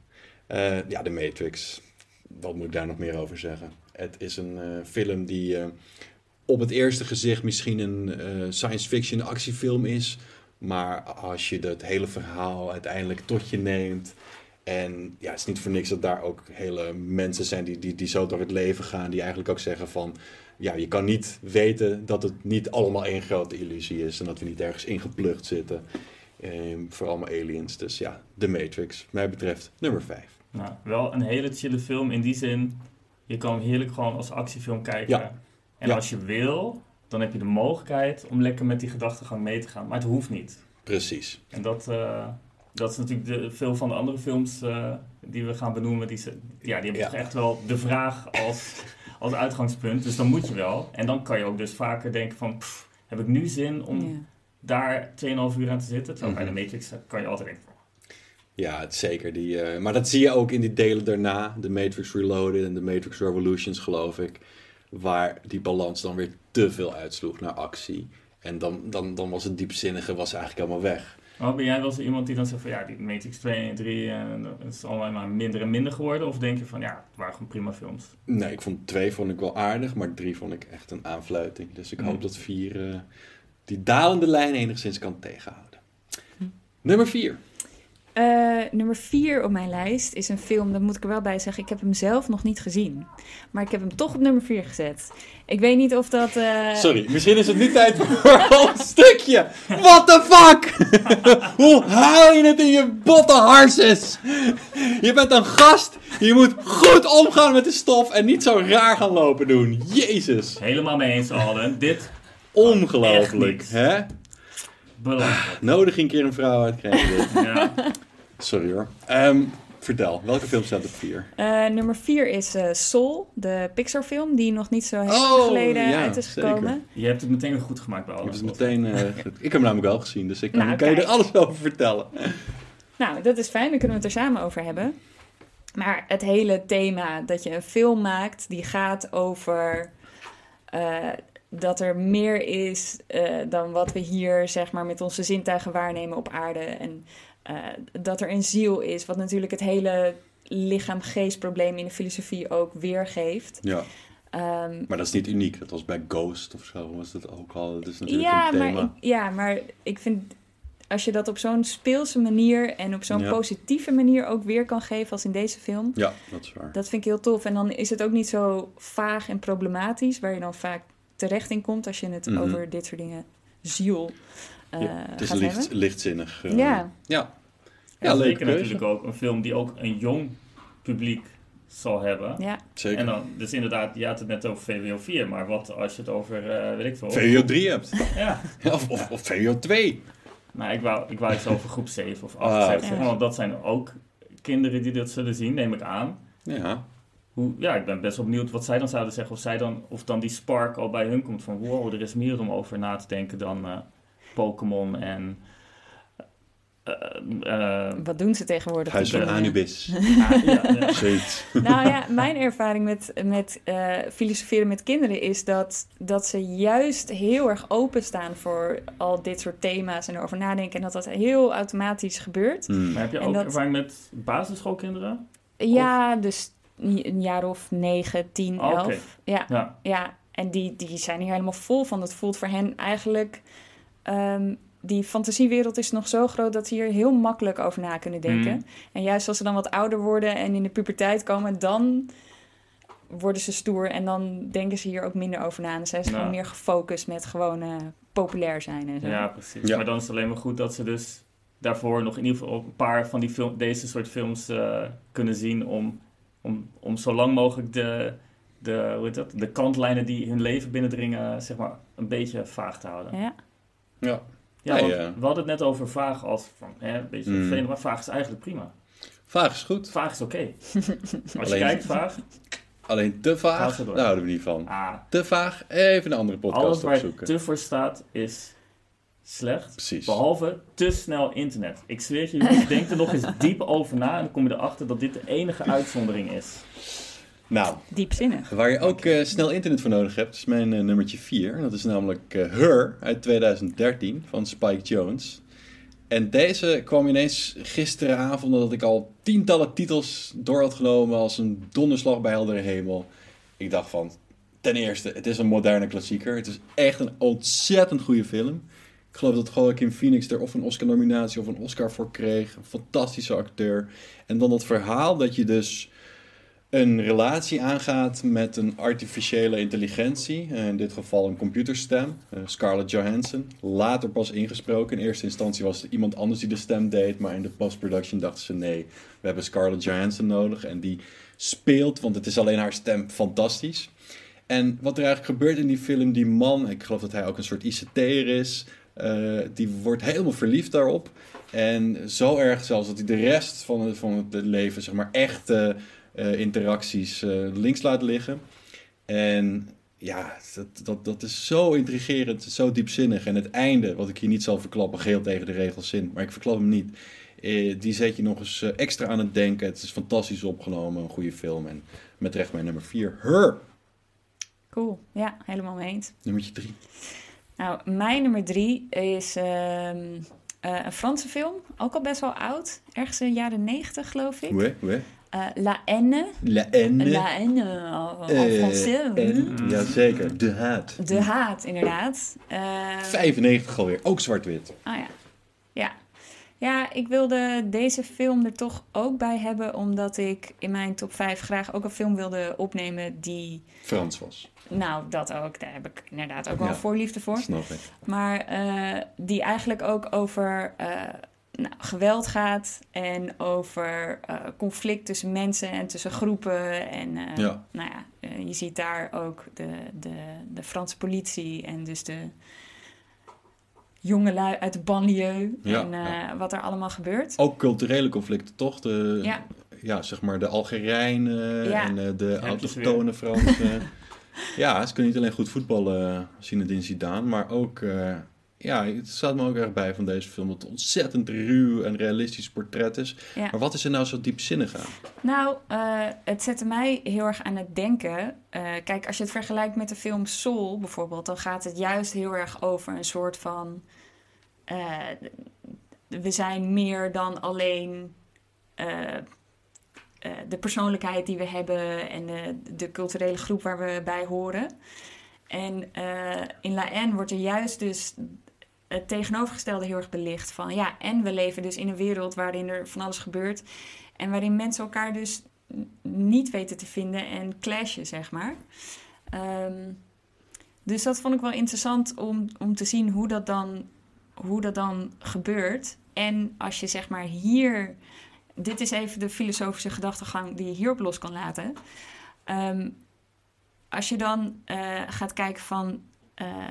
Eh, ja, de Matrix. Wat moet ik daar nog meer over zeggen? Het is een film die op het eerste gezicht misschien een science fiction actiefilm is. Maar als je het hele verhaal uiteindelijk tot je neemt. En ja, het is niet voor niks dat daar ook hele mensen zijn die, die, die zo door het leven gaan. Die eigenlijk ook zeggen van... Ja, je kan niet weten dat het niet allemaal één grote illusie is. En dat we niet ergens ingeplucht zitten. Ehm, voor allemaal aliens. Dus ja, The Matrix. Mij betreft nummer 5. Nou, wel een hele chille film in die zin. Je kan hem heerlijk gewoon als actiefilm kijken. Ja. En Ja. als je wil, dan heb je de mogelijkheid om lekker met die gedachtegang mee te gaan. Maar het hoeft niet. Precies. En dat, eh, dat is natuurlijk de, veel van de andere films eh, die we gaan benoemen. Die, ja, die hebben Ja. toch echt wel de vraag als, als uitgangspunt. Dus dan moet je wel. En dan kan je ook dus vaker denken van... pff, heb ik nu zin om Ja. daar 2,5 uur aan te zitten? Terwijl bij Mhm. de Matrix eh, kan je altijd denken van... Ja, het zeker. Die, eh, maar dat zie je ook in die delen daarna. De Matrix Reloaded en de Matrix Revolutions, geloof ik. Waar die balans dan weer te veel uitsloeg naar actie. En dan, dan, dan was het diepzinnige was eigenlijk helemaal weg. Oh, ben jij wel zo iemand die dan zegt van ja, die Matrix 2 en 3, en het is allemaal maar minder en minder geworden? Of denk je van ja, het waren gewoon prima films? Nee, ik vond 2 vond ik wel aardig, maar 3 vond ik echt een aanfluiting. Dus ik hoop hm. dat 4 eh, die dalende lijn enigszins kan tegenhouden. Nummer 4. Uh, nummer vier op mijn lijst is een film, dat moet ik er wel bij zeggen. Ik heb hem zelf nog niet gezien. Maar ik heb hem toch op nummer vier gezet. Ik weet niet of dat. Eh, Sorry, misschien is het nu tijd voor een stukje. What the fuck? Hoe haal je het in je botte harses? Je bent een gast. Je moet goed omgaan met de stof en niet zo raar gaan lopen doen. Jezus. Helemaal mee eens, Alden. Dit. Ongelooflijk, hè? Nodig een keer een vrouw uit krijgen dit. Ja. Sorry hoor. Ehm, vertel, welke film staat op vier? eh, nummer vier is eh, Soul, de Pixar film, die nog niet zo heel Oh, lang geleden ja, uit is zeker. gekomen. Je hebt het meteen goed gemaakt bij alles. meteen, eh, ik heb hem namelijk wel gezien, dus ik kan, Nou, kan je er alles over vertellen. Nou, dat is fijn, dan kunnen we het er samen over hebben. Maar het hele thema dat je een film maakt die gaat over eh, dat er meer is eh, dan wat we hier zeg maar met onze zintuigen waarnemen op aarde. En eh, dat er een ziel is, wat natuurlijk het hele lichaam-geest-probleem in de filosofie ook weergeeft. Ja, Ehm, maar dat is niet uniek. Dat was bij Ghost of zo, was dat ook al. Dat is natuurlijk ja, een maar thema. ik, ja, maar ik vind als je dat op zo'n speelse manier en op zo'n Ja. positieve manier ook weer kan geven als in deze film. Ja, dat is waar. Dat vind ik heel tof. En dan is het ook niet zo vaag en problematisch, waar je dan vaak terecht in komt als je het Mhm. over dit soort dingen ziel eh Ja, het is gaat licht, hebben. lichtzinnig. eh, Ja. Ja, Ja, ja zeker keuze. natuurlijk ook een film die ook een jong publiek zal hebben. Ja, Zeker. En dan, dus inderdaad, je had het net over VWO 4, maar wat als je het over, eh weet ik veel. VWO 3 hebt. Ja, of, of, of VWO 2. maar ik wou, ik wou iets over groep 7 of 8 Ah, zeggen, want dat zijn ook kinderen die dit zullen zien, neem ik aan. Ja. Hoe, ja, ik ben best wel benieuwd wat zij dan zouden zeggen. Of, zij dan, of dan die spark al bij hun komt van... Wow, er is meer om over na te denken dan eh, Pokémon en... eh, eh, wat doen ze tegenwoordig? Huis van? Anubis. ah, ja. Nou ja, mijn ervaring met, met eh, filosoferen met kinderen is dat, dat ze juist heel erg openstaan voor al dit soort thema's en erover nadenken. En dat dat heel automatisch gebeurt. Hmm. Maar heb je En ook dat- ervaring met basisschoolkinderen? Ja, dus een jaar of negen, tien, oké. elf. Ja, Ja. ja. en die, die zijn hier helemaal vol van. Het voelt voor hen eigenlijk... ehm, die fantasiewereld is nog zo groot dat ze hier heel makkelijk over na kunnen denken. Mm. En juist als ze dan wat ouder worden en in de puberteit komen, dan worden ze stoer en dan denken ze hier ook minder over na. En dan zijn ze Ja. gewoon meer gefocust met gewoon eh, populair zijn en zo. Ja, precies. Ja. Maar dan is het alleen maar goed dat ze dus daarvoor nog in ieder geval een paar van die film, deze soort films eh, kunnen zien om, om, om zo lang mogelijk de, de, hoe heet dat, de kantlijnen die hun leven binnendringen, zeg maar, een beetje vaag te houden. Ja. Ja. Ja, Nee, eh. we hadden het net over vaag als van, hè, een beetje Mm. vervelend, maar vaag is eigenlijk prima. Vaag is goed. Vaag is oké. Als je kijkt, vaag, Alleen te vaag, door. daar houden we niet van. ah, Te vaag, even een andere podcast alles waar opzoeken. te voor staat is slecht. Precies. Behalve te snel internet. Ik zweer je, jongens, denk er nog eens diep over na en dan kom je erachter dat dit de enige uitzondering is. Nou, Diepzinnig. waar je ook eh, snel internet voor nodig hebt, is mijn eh, nummertje 4. Dat is namelijk eh, Her uit 2013 van Spike Jones. En deze kwam ineens gisteravond nadat ik al tientallen titels door had genomen als een donderslag bij heldere hemel. Ik dacht van, ten eerste, het is een moderne klassieker. Het is echt een ontzettend goede film. Ik geloof dat Joaquin Phoenix er of een Oscar-nominatie of een Oscar voor kreeg. Een fantastische acteur. En dan dat verhaal dat je dus een relatie aangaat met een artificiële intelligentie. Eh, In dit geval een computerstem, eh, Scarlett Johansson. Later pas ingesproken. In eerste instantie was het iemand anders die de stem deed. Maar in de post-production dachten ze nee, we hebben Scarlett Johansson nodig. En die speelt, want het is alleen haar stem, fantastisch. En wat er eigenlijk gebeurt in die film, die man, ik geloof dat hij ook een soort ICT'er is, eh, die wordt helemaal verliefd daarop. En zo erg zelfs dat hij de rest van het, van het leven, zeg maar, echte eh, interacties eh, links laat liggen. En ja, dat, dat, dat is zo intrigerend, zo diepzinnig. En het einde, wat ik hier niet zal verklappen, geheel tegen de regels in, maar ik verklap hem niet. die zet je nog eens extra aan het denken. Het is fantastisch opgenomen, een goede film. En met recht mijn nummer 4, Her. Cool. Ja, helemaal mee eens. Nummertje 3. Nou, mijn nummer drie is ehm, eh, een Franse film. Ook al best wel oud. Ergens in de jaren negentig, geloof ik. Oui, oui. Eh, La Haine. La haine. La Haine, en Eh, en- Jazeker, de haat. De haat, inderdaad. Eh, 95 alweer, ook zwart-wit. Ah ja. Ja. Ja, ik wilde deze film er toch ook bij hebben, omdat ik in mijn top 5 graag ook een film wilde opnemen die. Frans was, Nou, dat ook. Daar heb ik inderdaad ook wel Ja. een voorliefde voor. snap ik. Maar eh, die eigenlijk ook over eh, nou, geweld gaat en over eh, conflict tussen mensen en tussen groepen. En Ja. nou ja, je ziet daar ook de, de, de Franse politie en dus de jongelui uit de banlieue Ja, en eh, ja. wat er allemaal gebeurt. Ook culturele conflicten, toch? De, Ja. ja, zeg maar de Algerijnen Ja. en eh, de autochtone Fransen. ja, ze kunnen niet alleen goed voetballen, Zinedine Zidane, maar ook... eh, ja, het staat me ook erg bij van deze film dat het ontzettend ruw en realistisch portret is. Ja. Maar wat is er nou zo diepzinnig aan? Nou, eh, het zette mij heel erg aan het denken. Eh, kijk, als je het vergelijkt met de film Soul bijvoorbeeld, dan gaat het juist heel erg over een soort van. eh, we zijn meer dan alleen de persoonlijkheid die we hebben en de, de culturele groep waar we bij horen. En in La N wordt er juist dus het tegenovergestelde heel erg belicht. Van ja, en we leven dus in een wereld waarin er van alles gebeurt. En waarin mensen elkaar dus niet weten te vinden en clashen, zeg maar. Ehm, dus dat vond ik wel interessant om, om te zien hoe dat, dan, hoe dat dan gebeurt. En als je zeg maar hier... Dit is even de filosofische gedachtegang die je hierop los kan laten. Ehm, als je dan eh, gaat kijken van... eh,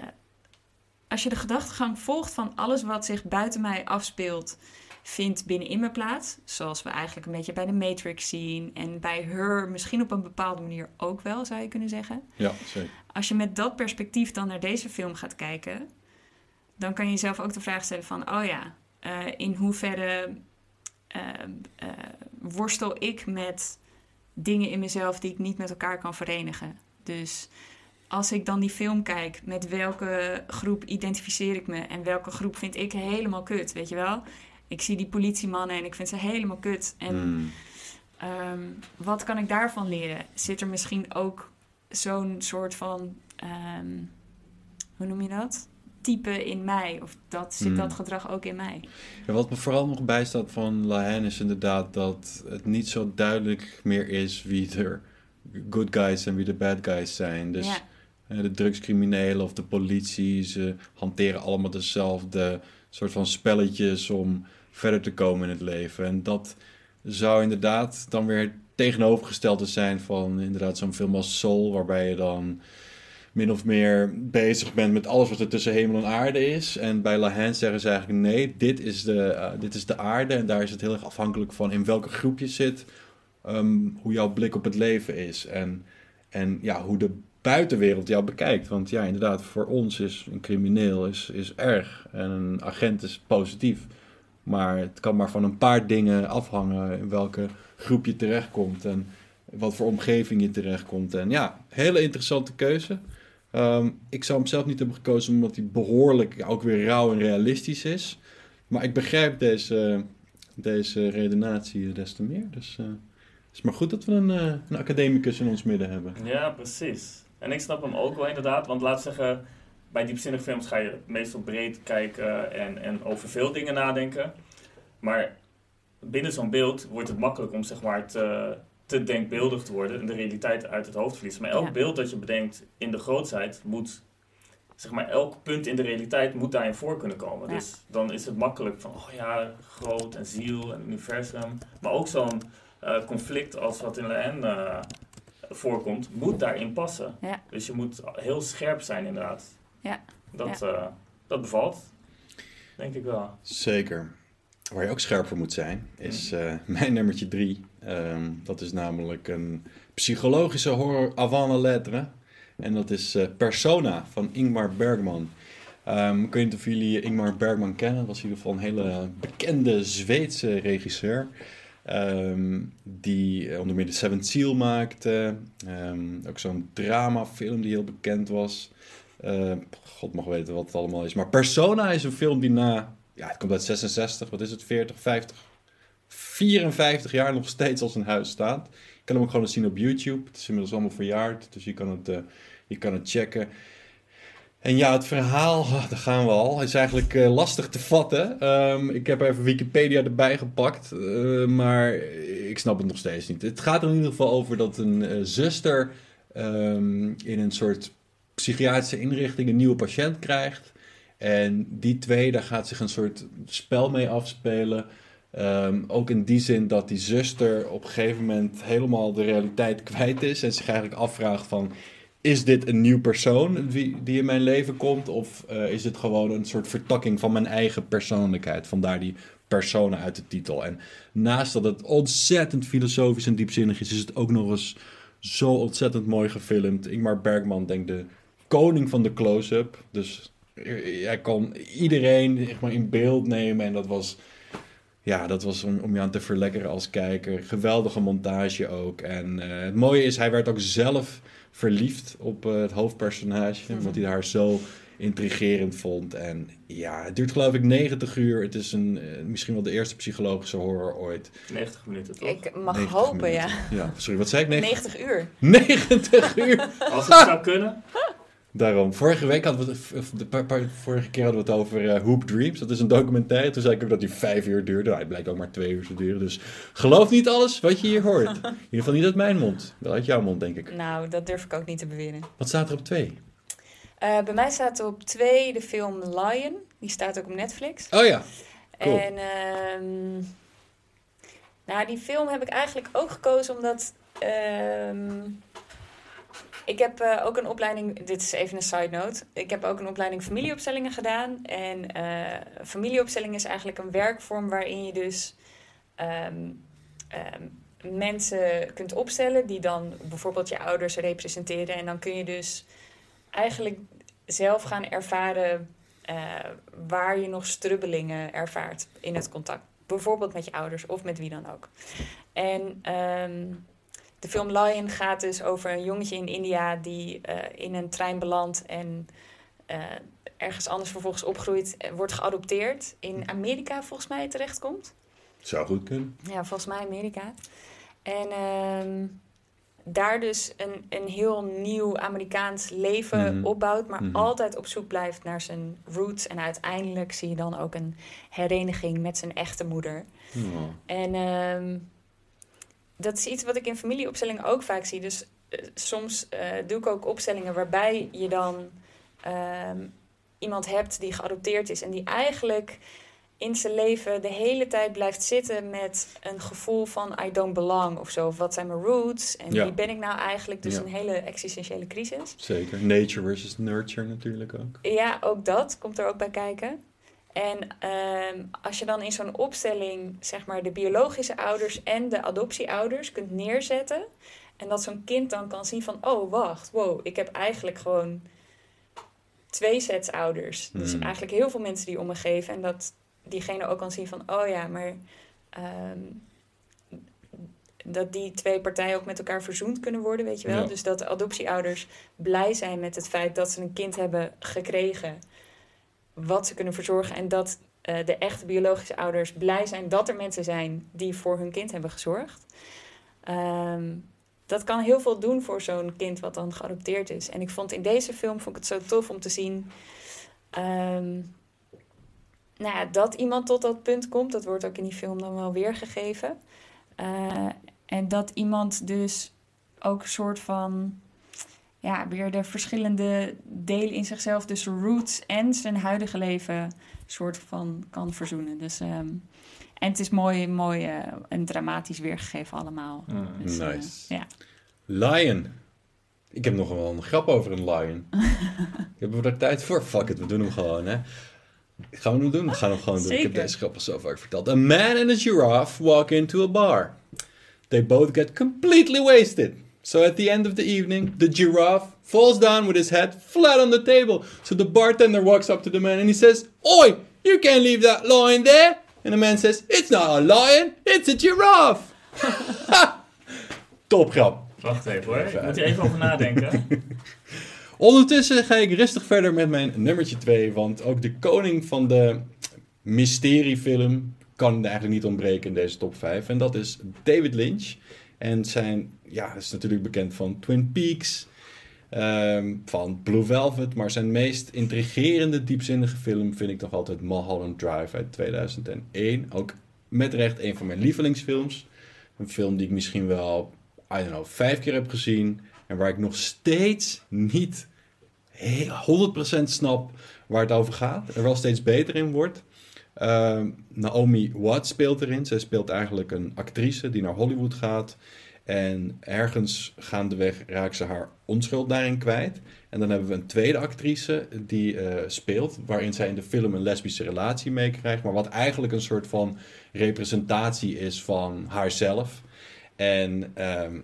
als je de gedachtegang volgt van alles wat zich buiten mij afspeelt vindt binnenin me plaats. Zoals we eigenlijk een beetje bij de Matrix zien. En bij Her misschien op een bepaalde manier ook wel, zou je kunnen zeggen. Ja, zeker. Als je met dat perspectief dan naar deze film gaat kijken... dan kan je jezelf ook de vraag stellen van... oh ja, eh, in hoeverre eh, eh, worstel ik met dingen in mezelf... die ik niet met elkaar kan verenigen. Dus als ik dan die film kijk... met welke groep identificeer ik me... en welke groep vind ik helemaal kut, weet je wel... Ik zie die politiemannen en ik vind ze helemaal kut. En Hmm. Ehm, wat kan ik daarvan leren? Zit er misschien ook zo'n soort van, ehm, hoe noem je dat? Type in mij? Of dat, zit Hmm. dat gedrag ook in mij? Ja, wat me vooral nog bijstaat van La Haine is inderdaad dat het niet zo duidelijk meer is wie er good guys en wie de bad guys zijn. Dus ja, de drugscriminelen of de politie, ze hanteren allemaal dezelfde soort van spelletjes om verder te komen in het leven. En dat zou inderdaad dan weer tegenovergestelde zijn van inderdaad zo'n film als Soul, waarbij je dan min of meer bezig bent met alles wat er tussen hemel en aarde is. En bij La Haine zeggen ze eigenlijk nee, dit is de, eh, dit is de aarde en daar is het heel erg afhankelijk van in welke groep je zit, ehm, hoe jouw blik op het leven is en, en ja, hoe de buitenwereld jou bekijkt. Want ja, inderdaad, voor ons is een crimineel is, is erg en een agent is positief. Maar het kan maar van een paar dingen afhangen in welke groep je terechtkomt en wat voor omgeving je terechtkomt. En ja, hele interessante keuze. Ehm, ik zou hem zelf niet hebben gekozen omdat hij behoorlijk ook weer rauw en realistisch is. Maar ik begrijp deze, deze redenatie des te meer. Dus eh, het is maar goed dat we een, eh, een academicus in ons midden hebben. Ja, precies. En ik snap hem ook wel inderdaad, want laat zeggen, bij diepzinnige films ga je meestal breed kijken en, en over veel dingen nadenken. Maar binnen zo'n beeld wordt het makkelijk om zeg maar te, te denkbeeldig te worden en de realiteit uit het hoofd te verliezen. Maar elk Ja. beeld dat je bedenkt in de grootheid moet, zeg maar, elk punt in de realiteit moet daarin voor kunnen komen. Ja. Dus dan is het makkelijk van, oh ja, groot en ziel en universum. Maar ook zo'n eh, conflict als wat in de N eh, voorkomt, moet daarin passen. Ja. Dus je moet heel scherp zijn inderdaad. Ja. Dat, eh, dat bevalt, denk ik wel. Zeker. Waar je ook scherp voor moet zijn, is eh, mijn nummertje drie. Ehm, dat is namelijk een psychologische horror avant la lettre. En dat is eh, Persona van Ingmar Bergman. Ehm, ik weet niet of jullie Ingmar Bergman kennen. Dat was in ieder geval een hele bekende Zweedse regisseur. Ehm, die eh, onder meer de Seventh Seal maakte. Ehm, ook zo'n dramafilm die heel bekend was. Eh, God mag weten wat het allemaal is. Maar Persona is een film die na... Ja, het komt uit 66, wat is het? 40, 50, 54 jaar nog steeds als een huis staat. Je kan hem ook gewoon eens zien op YouTube. Het is inmiddels allemaal verjaard, dus je kan het, eh, je kan het checken. En ja, het verhaal, daar gaan we al, is eigenlijk eh, lastig te vatten. Ehm, ik heb even Wikipedia erbij gepakt, eh, maar ik snap het nog steeds niet. Het gaat er in ieder geval over dat een eh, zuster ehm, in een soort psychiatrische inrichting een nieuwe patiënt krijgt. En die twee, daar gaat zich een soort spel mee afspelen. Ehm, ook in die zin dat die zuster op een gegeven moment helemaal de realiteit kwijt is. En zich eigenlijk afvraagt van, is dit een nieuw persoon die, in mijn leven komt? Of eh, is het gewoon een soort vertakking van mijn eigen persoonlijkheid? Vandaar die personen uit de titel. En naast dat het ontzettend filosofisch en diepzinnig is, is het ook nog eens zo ontzettend mooi gefilmd. Ingmar Bergman, denk de koning van de close-up. Dus hij kon iedereen zeg maar, in beeld nemen en dat was... Ja, dat was om, om je aan te verlekkeren als kijker. Geweldige montage ook. En eh, het mooie is, hij werd ook zelf verliefd op eh, het hoofdpersonage. Omdat hij haar zo intrigerend vond. En ja, het duurt geloof ik 90 uur. Het is een, eh, misschien wel de eerste psychologische horror ooit. 90 minuten toch? Ik mag 90 hopen, minuten. ja. Ja, sorry, wat zei ik? 90, 90 uur. 90 uur! Als het zou kunnen. Daarom. Vorige week hadden we het, of de paar, paar- vorige keer hadden we het over eh, Hoop Dreams. Dat is een documentaire. Toen zei ik ook dat die vijf uur duurde. Nou, het blijkt ook maar twee uur te duren. Dus geloof niet alles wat je hier hoort. In ieder geval niet uit mijn mond. Wel uit jouw mond, denk ik. Nou, dat durf ik ook niet te beweren. Wat staat er op twee? Eh, bij mij staat er op twee de film Lion. Die staat ook op Netflix. Oh ja. Cool. En ehm, nou, die film heb ik eigenlijk ook gekozen omdat ehm, ik heb eh, ook een opleiding. Dit is even een side note. Ik heb ook een opleiding familieopstellingen gedaan. En eh familieopstelling is eigenlijk een werkvorm waarin je dus ehm, ehm, mensen kunt opstellen die dan bijvoorbeeld je ouders representeren. En dan kun je dus eigenlijk zelf gaan ervaren eh, waar je nog strubbelingen ervaart in het contact. Bijvoorbeeld met je ouders of met wie dan ook. En ehm, de film Lion gaat dus over een jongetje in India die eh, in een trein belandt en eh, ergens anders vervolgens opgroeit, en wordt geadopteerd. In Amerika volgens mij terechtkomt. Zou goed kunnen. Ja, volgens mij Amerika. En ehm, daar dus een, een heel nieuw Amerikaans leven Mhm. opbouwt, maar Mhm. altijd op zoek blijft naar zijn roots. En uiteindelijk zie je dan ook een hereniging met zijn echte moeder. Oh. En ehm, dat is iets wat ik in familieopstellingen ook vaak zie. Dus eh, soms eh, doe ik ook opstellingen waarbij je dan ehm, iemand hebt die geadopteerd is en die eigenlijk in zijn leven de hele tijd blijft zitten met een gevoel van I don't belong of zo. Of wat zijn mijn roots en Ja. wie ben ik nou eigenlijk? Dus Ja. een hele existentiële crisis. Zeker. Nature versus nurture natuurlijk ook. Ja, ook dat komt er ook bij kijken. En ehm, als je dan in zo'n opstelling, zeg maar, de biologische ouders en de adoptieouders kunt neerzetten. En dat zo'n kind dan kan zien van, oh wacht, wow, ik heb eigenlijk gewoon twee sets ouders. Dus Hmm. eigenlijk heel veel mensen die om me geven. En dat diegene ook kan zien van, oh ja, maar ehm, dat die twee partijen ook met elkaar verzoend kunnen worden, weet je wel. Ja. Dus dat de adoptieouders blij zijn met het feit dat ze een kind hebben gekregen wat ze kunnen verzorgen. En dat eh, de echte biologische ouders blij zijn dat er mensen zijn die voor hun kind hebben gezorgd. Ehm, dat kan heel veel doen voor zo'n kind wat dan geadopteerd is. En ik vond in deze film vond ik het zo tof om te zien. ehm, nou ja, dat iemand tot dat punt komt, dat wordt ook in die film dan wel weergegeven. Eh, en dat iemand dus ook een soort van ja, weer de verschillende delen in zichzelf, dus roots en zijn huidige leven, soort van kan verzoenen. Dus, ehm, en het is mooi, mooi eh, en dramatisch weergegeven allemaal. Mm. Dus, eh, Nice. ja. Lion. Ik heb nog wel een grap over een lion. Hebben we daar tijd voor? Fuck it, we doen hem gewoon, hè. Gaan we hem doen? We gaan hem gewoon doen. Ik heb deze grap al zo vaak verteld. A man and a giraffe walk into a bar. They both get completely wasted. So at the end of the evening, the giraffe falls down with his head flat on the table. So the bartender walks up to the man and he says, Oi, you can't leave that lion there. And the man says, It's not a lion, it's a giraffe. Top grap. Wacht even hoor, ik moet er even over nadenken. Ondertussen ga ik rustig verder met mijn nummertje 2. Want ook de koning van de mysteriefilm kan eigenlijk niet ontbreken in deze top 5. En dat is David Lynch. En zijn, ja, is natuurlijk bekend van Twin Peaks, ehm, van Blue Velvet. Maar zijn meest intrigerende, diepzinnige film vind ik nog altijd Mulholland Drive uit 2001. Ook met recht een van mijn lievelingsfilms. Een film die ik misschien wel, I don't know, vijf keer heb gezien. En waar ik nog steeds niet 100% snap waar het over gaat. Er wel steeds beter in wordt. Ehm, Naomi Watts speelt erin. Zij speelt eigenlijk een actrice die naar Hollywood gaat. En ergens gaandeweg raakt ze haar onschuld daarin kwijt. En dan hebben we een tweede actrice die eh, speelt, waarin zij in de film een lesbische relatie meekrijgt. Maar wat eigenlijk een soort van representatie is van haarzelf. En ehm,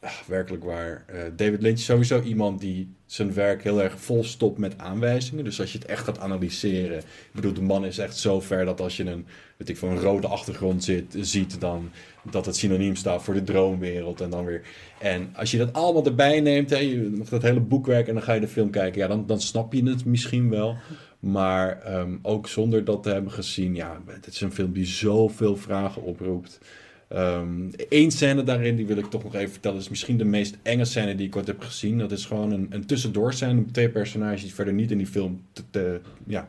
ach, werkelijk waar, uh, David Lynch is sowieso iemand die zijn werk heel erg vol stopt met aanwijzingen. Dus als je het echt gaat analyseren. Ik bedoel, de man is echt zo ver dat als je een, weet ik, van een rode achtergrond zit, ziet, dan dat het synoniem staat voor de droomwereld. En dan weer. En als je dat allemaal erbij neemt, hè, je, dat hele boekwerk en dan ga je de film kijken, ja, dan, dan snap je het misschien wel. Maar um, ook zonder dat te hebben gezien, ja, het is een film die zoveel vragen oproept. Um, Eén scène daarin, die wil ik toch nog even vertellen, is misschien de meest enge scène die ik ooit heb gezien. Dat is gewoon een, een tussendoor scène. Twee personages die verder niet in die film te, ja,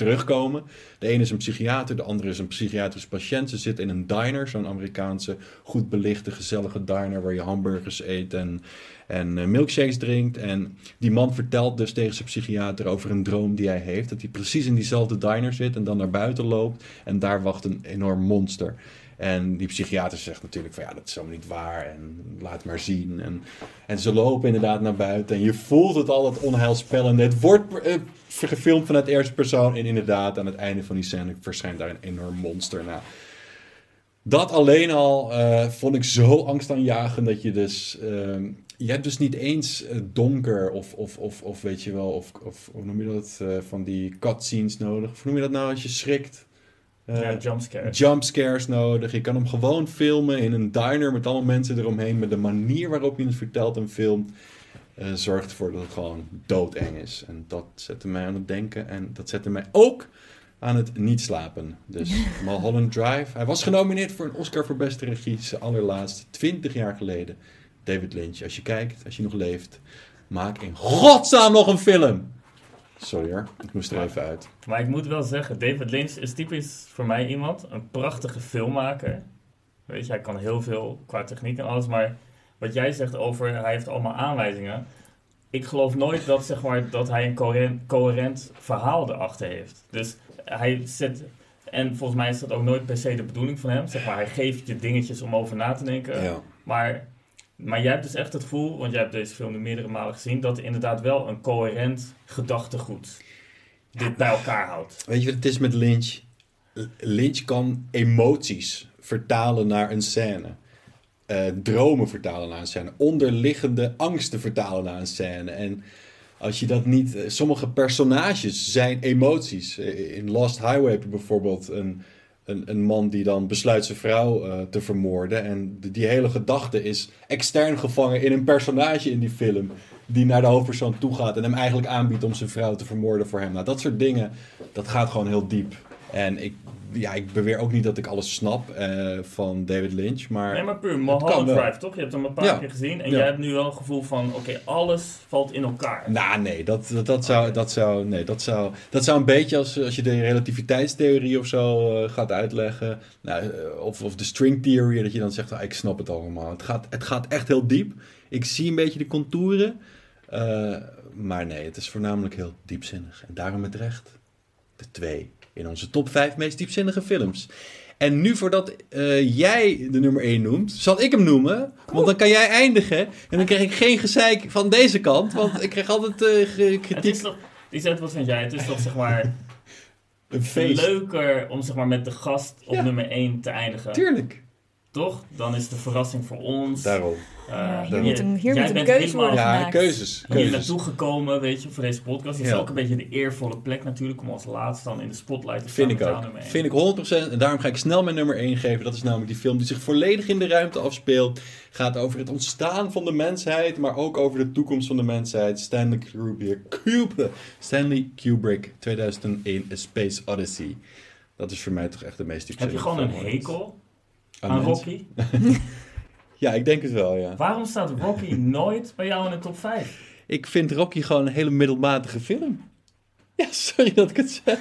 terugkomen. De ene is een psychiater, de andere is een psychiatrisch patiënt. Ze zitten in een diner, zo'n Amerikaanse, goed belichte, gezellige diner waar je hamburgers eet en, en uh, milkshakes drinkt. En die man vertelt dus tegen zijn psychiater over een droom die hij heeft. Dat hij precies in diezelfde diner zit en dan naar buiten loopt. En daar wacht een enorm monster. En die psychiater zegt natuurlijk van ja, dat is helemaal niet waar en laat maar zien. En, en ze lopen inderdaad naar buiten en je voelt het al, het onheilspellende. Het wordt uh, gefilmd vanuit eerste persoon en inderdaad aan het einde van die scène verschijnt daar een enorm monster. Nou, dat alleen al uh, vond ik zo angstaanjagend dat je dus... Uh, je hebt dus niet eens donker of, of, of, of weet je wel, of, of hoe noem je dat, van die cutscenes nodig. Hoe noem je dat nou als je schrikt? Ja, jumpscares. Jumpscares nodig. Je kan hem gewoon filmen in een diner met allemaal mensen eromheen. Maar de manier waarop je het vertelt en filmt, uh, zorgt ervoor dat het gewoon doodeng is. En dat zette mij aan het denken. En dat zette mij ook aan het niet slapen. Dus Mulholland Drive. Hij was genomineerd voor een Oscar voor beste regie. Zijn allerlaatste, 20 jaar geleden. David Lynch. Als je kijkt, als je nog leeft, maak in godsnaam nog een film. Sorry hoor, ik moest er even uit. Maar ik moet wel zeggen, David Lynch is typisch voor mij iemand, een prachtige filmmaker. Weet je, hij kan heel veel qua techniek en alles, maar wat jij zegt over hij heeft allemaal aanwijzingen. Ik geloof nooit dat, zeg maar, dat hij een coherent, coherent verhaal erachter heeft. Dus hij zet, en volgens mij is dat ook nooit per se de bedoeling van hem. Zeg maar, hij geeft je dingetjes om over na te denken. Ja. Maar maar jij hebt dus echt het gevoel, want jij hebt deze film nu meerdere malen gezien, dat er inderdaad wel een coherent gedachtegoed dit bij elkaar houdt. Weet je wat het is met Lynch? Lynch kan emoties vertalen naar een scène. Uh, dromen vertalen naar een scène. Onderliggende angsten vertalen naar een scène. En als je dat niet... Uh, sommige personages zijn emoties. Uh, in Lost Highway heb je bijvoorbeeld een een, man die dan besluit zijn vrouw uh, te vermoorden. En die, die hele gedachte is extern gevangen in een personage in die film. Die naar de hoofdpersoon toe gaat en hem eigenlijk aanbiedt om zijn vrouw te vermoorden voor hem. Nou, dat soort dingen, dat gaat gewoon heel diep. En ik, ja, ik beweer ook niet dat ik alles snap uh, van David Lynch, maar... Nee, maar puur Mulholland Drive, toch? Je hebt hem een paar ja. keer gezien en ja. jij hebt nu wel een gevoel van, oké, okay, alles valt in elkaar. Nou, nee, dat, dat, dat zou, okay. dat, zou, nee dat, zou, dat zou een beetje als, als je de relativiteitstheorie of zo uh, gaat uitleggen, nou, uh, of, of de string theory, dat je dan zegt, ah, ik snap het allemaal. Het gaat, het gaat echt heel diep. Ik zie een beetje de contouren, maar nee, het is voornamelijk heel diepzinnig. En daarom met recht de twee in onze top 5 meest diepzinnige films. En nu voordat uh, jij de nummer 1 noemt, zal ik hem noemen. Want dan kan jij eindigen. En dan krijg ik geen gezeik van deze kant. Want ik krijg altijd uh, kritiek. Lisette, wat vind jij? Het is toch zeg maar... Een feest. Leuker om zeg maar met de gast op ja. nummer 1 te eindigen. Tuurlijk. Toch? Dan is de verrassing voor ons. Daarom. Eh, Ja, hier moet een, hier jij moet een bent keuze worden Ja, gemaakt. keuzes. hier keuzes. naartoe gekomen, weet je, voor deze podcast. Het is Ja. ook een beetje de eervolle plek natuurlijk om als laatste dan in de spotlight te staan. Vind ik ook. Vind ik 100%. En daarom ga ik snel mijn nummer 1 geven. Dat is namelijk die film die zich volledig in de ruimte afspeelt. Gaat over het ontstaan van de mensheid, maar ook over de toekomst van de mensheid. Stanley Kubrick, Kubrick, Stanley Kubrick 2001 A Space Odyssey. Dat is voor mij toch echt de meest Heb je gewoon een hekel Aan? Rocky? Ja, ik denk het wel, ja. Waarom staat Rocky nooit bij jou in de top 5? Ik vind Rocky gewoon een hele middelmatige film. Ja, sorry dat ik het zeg.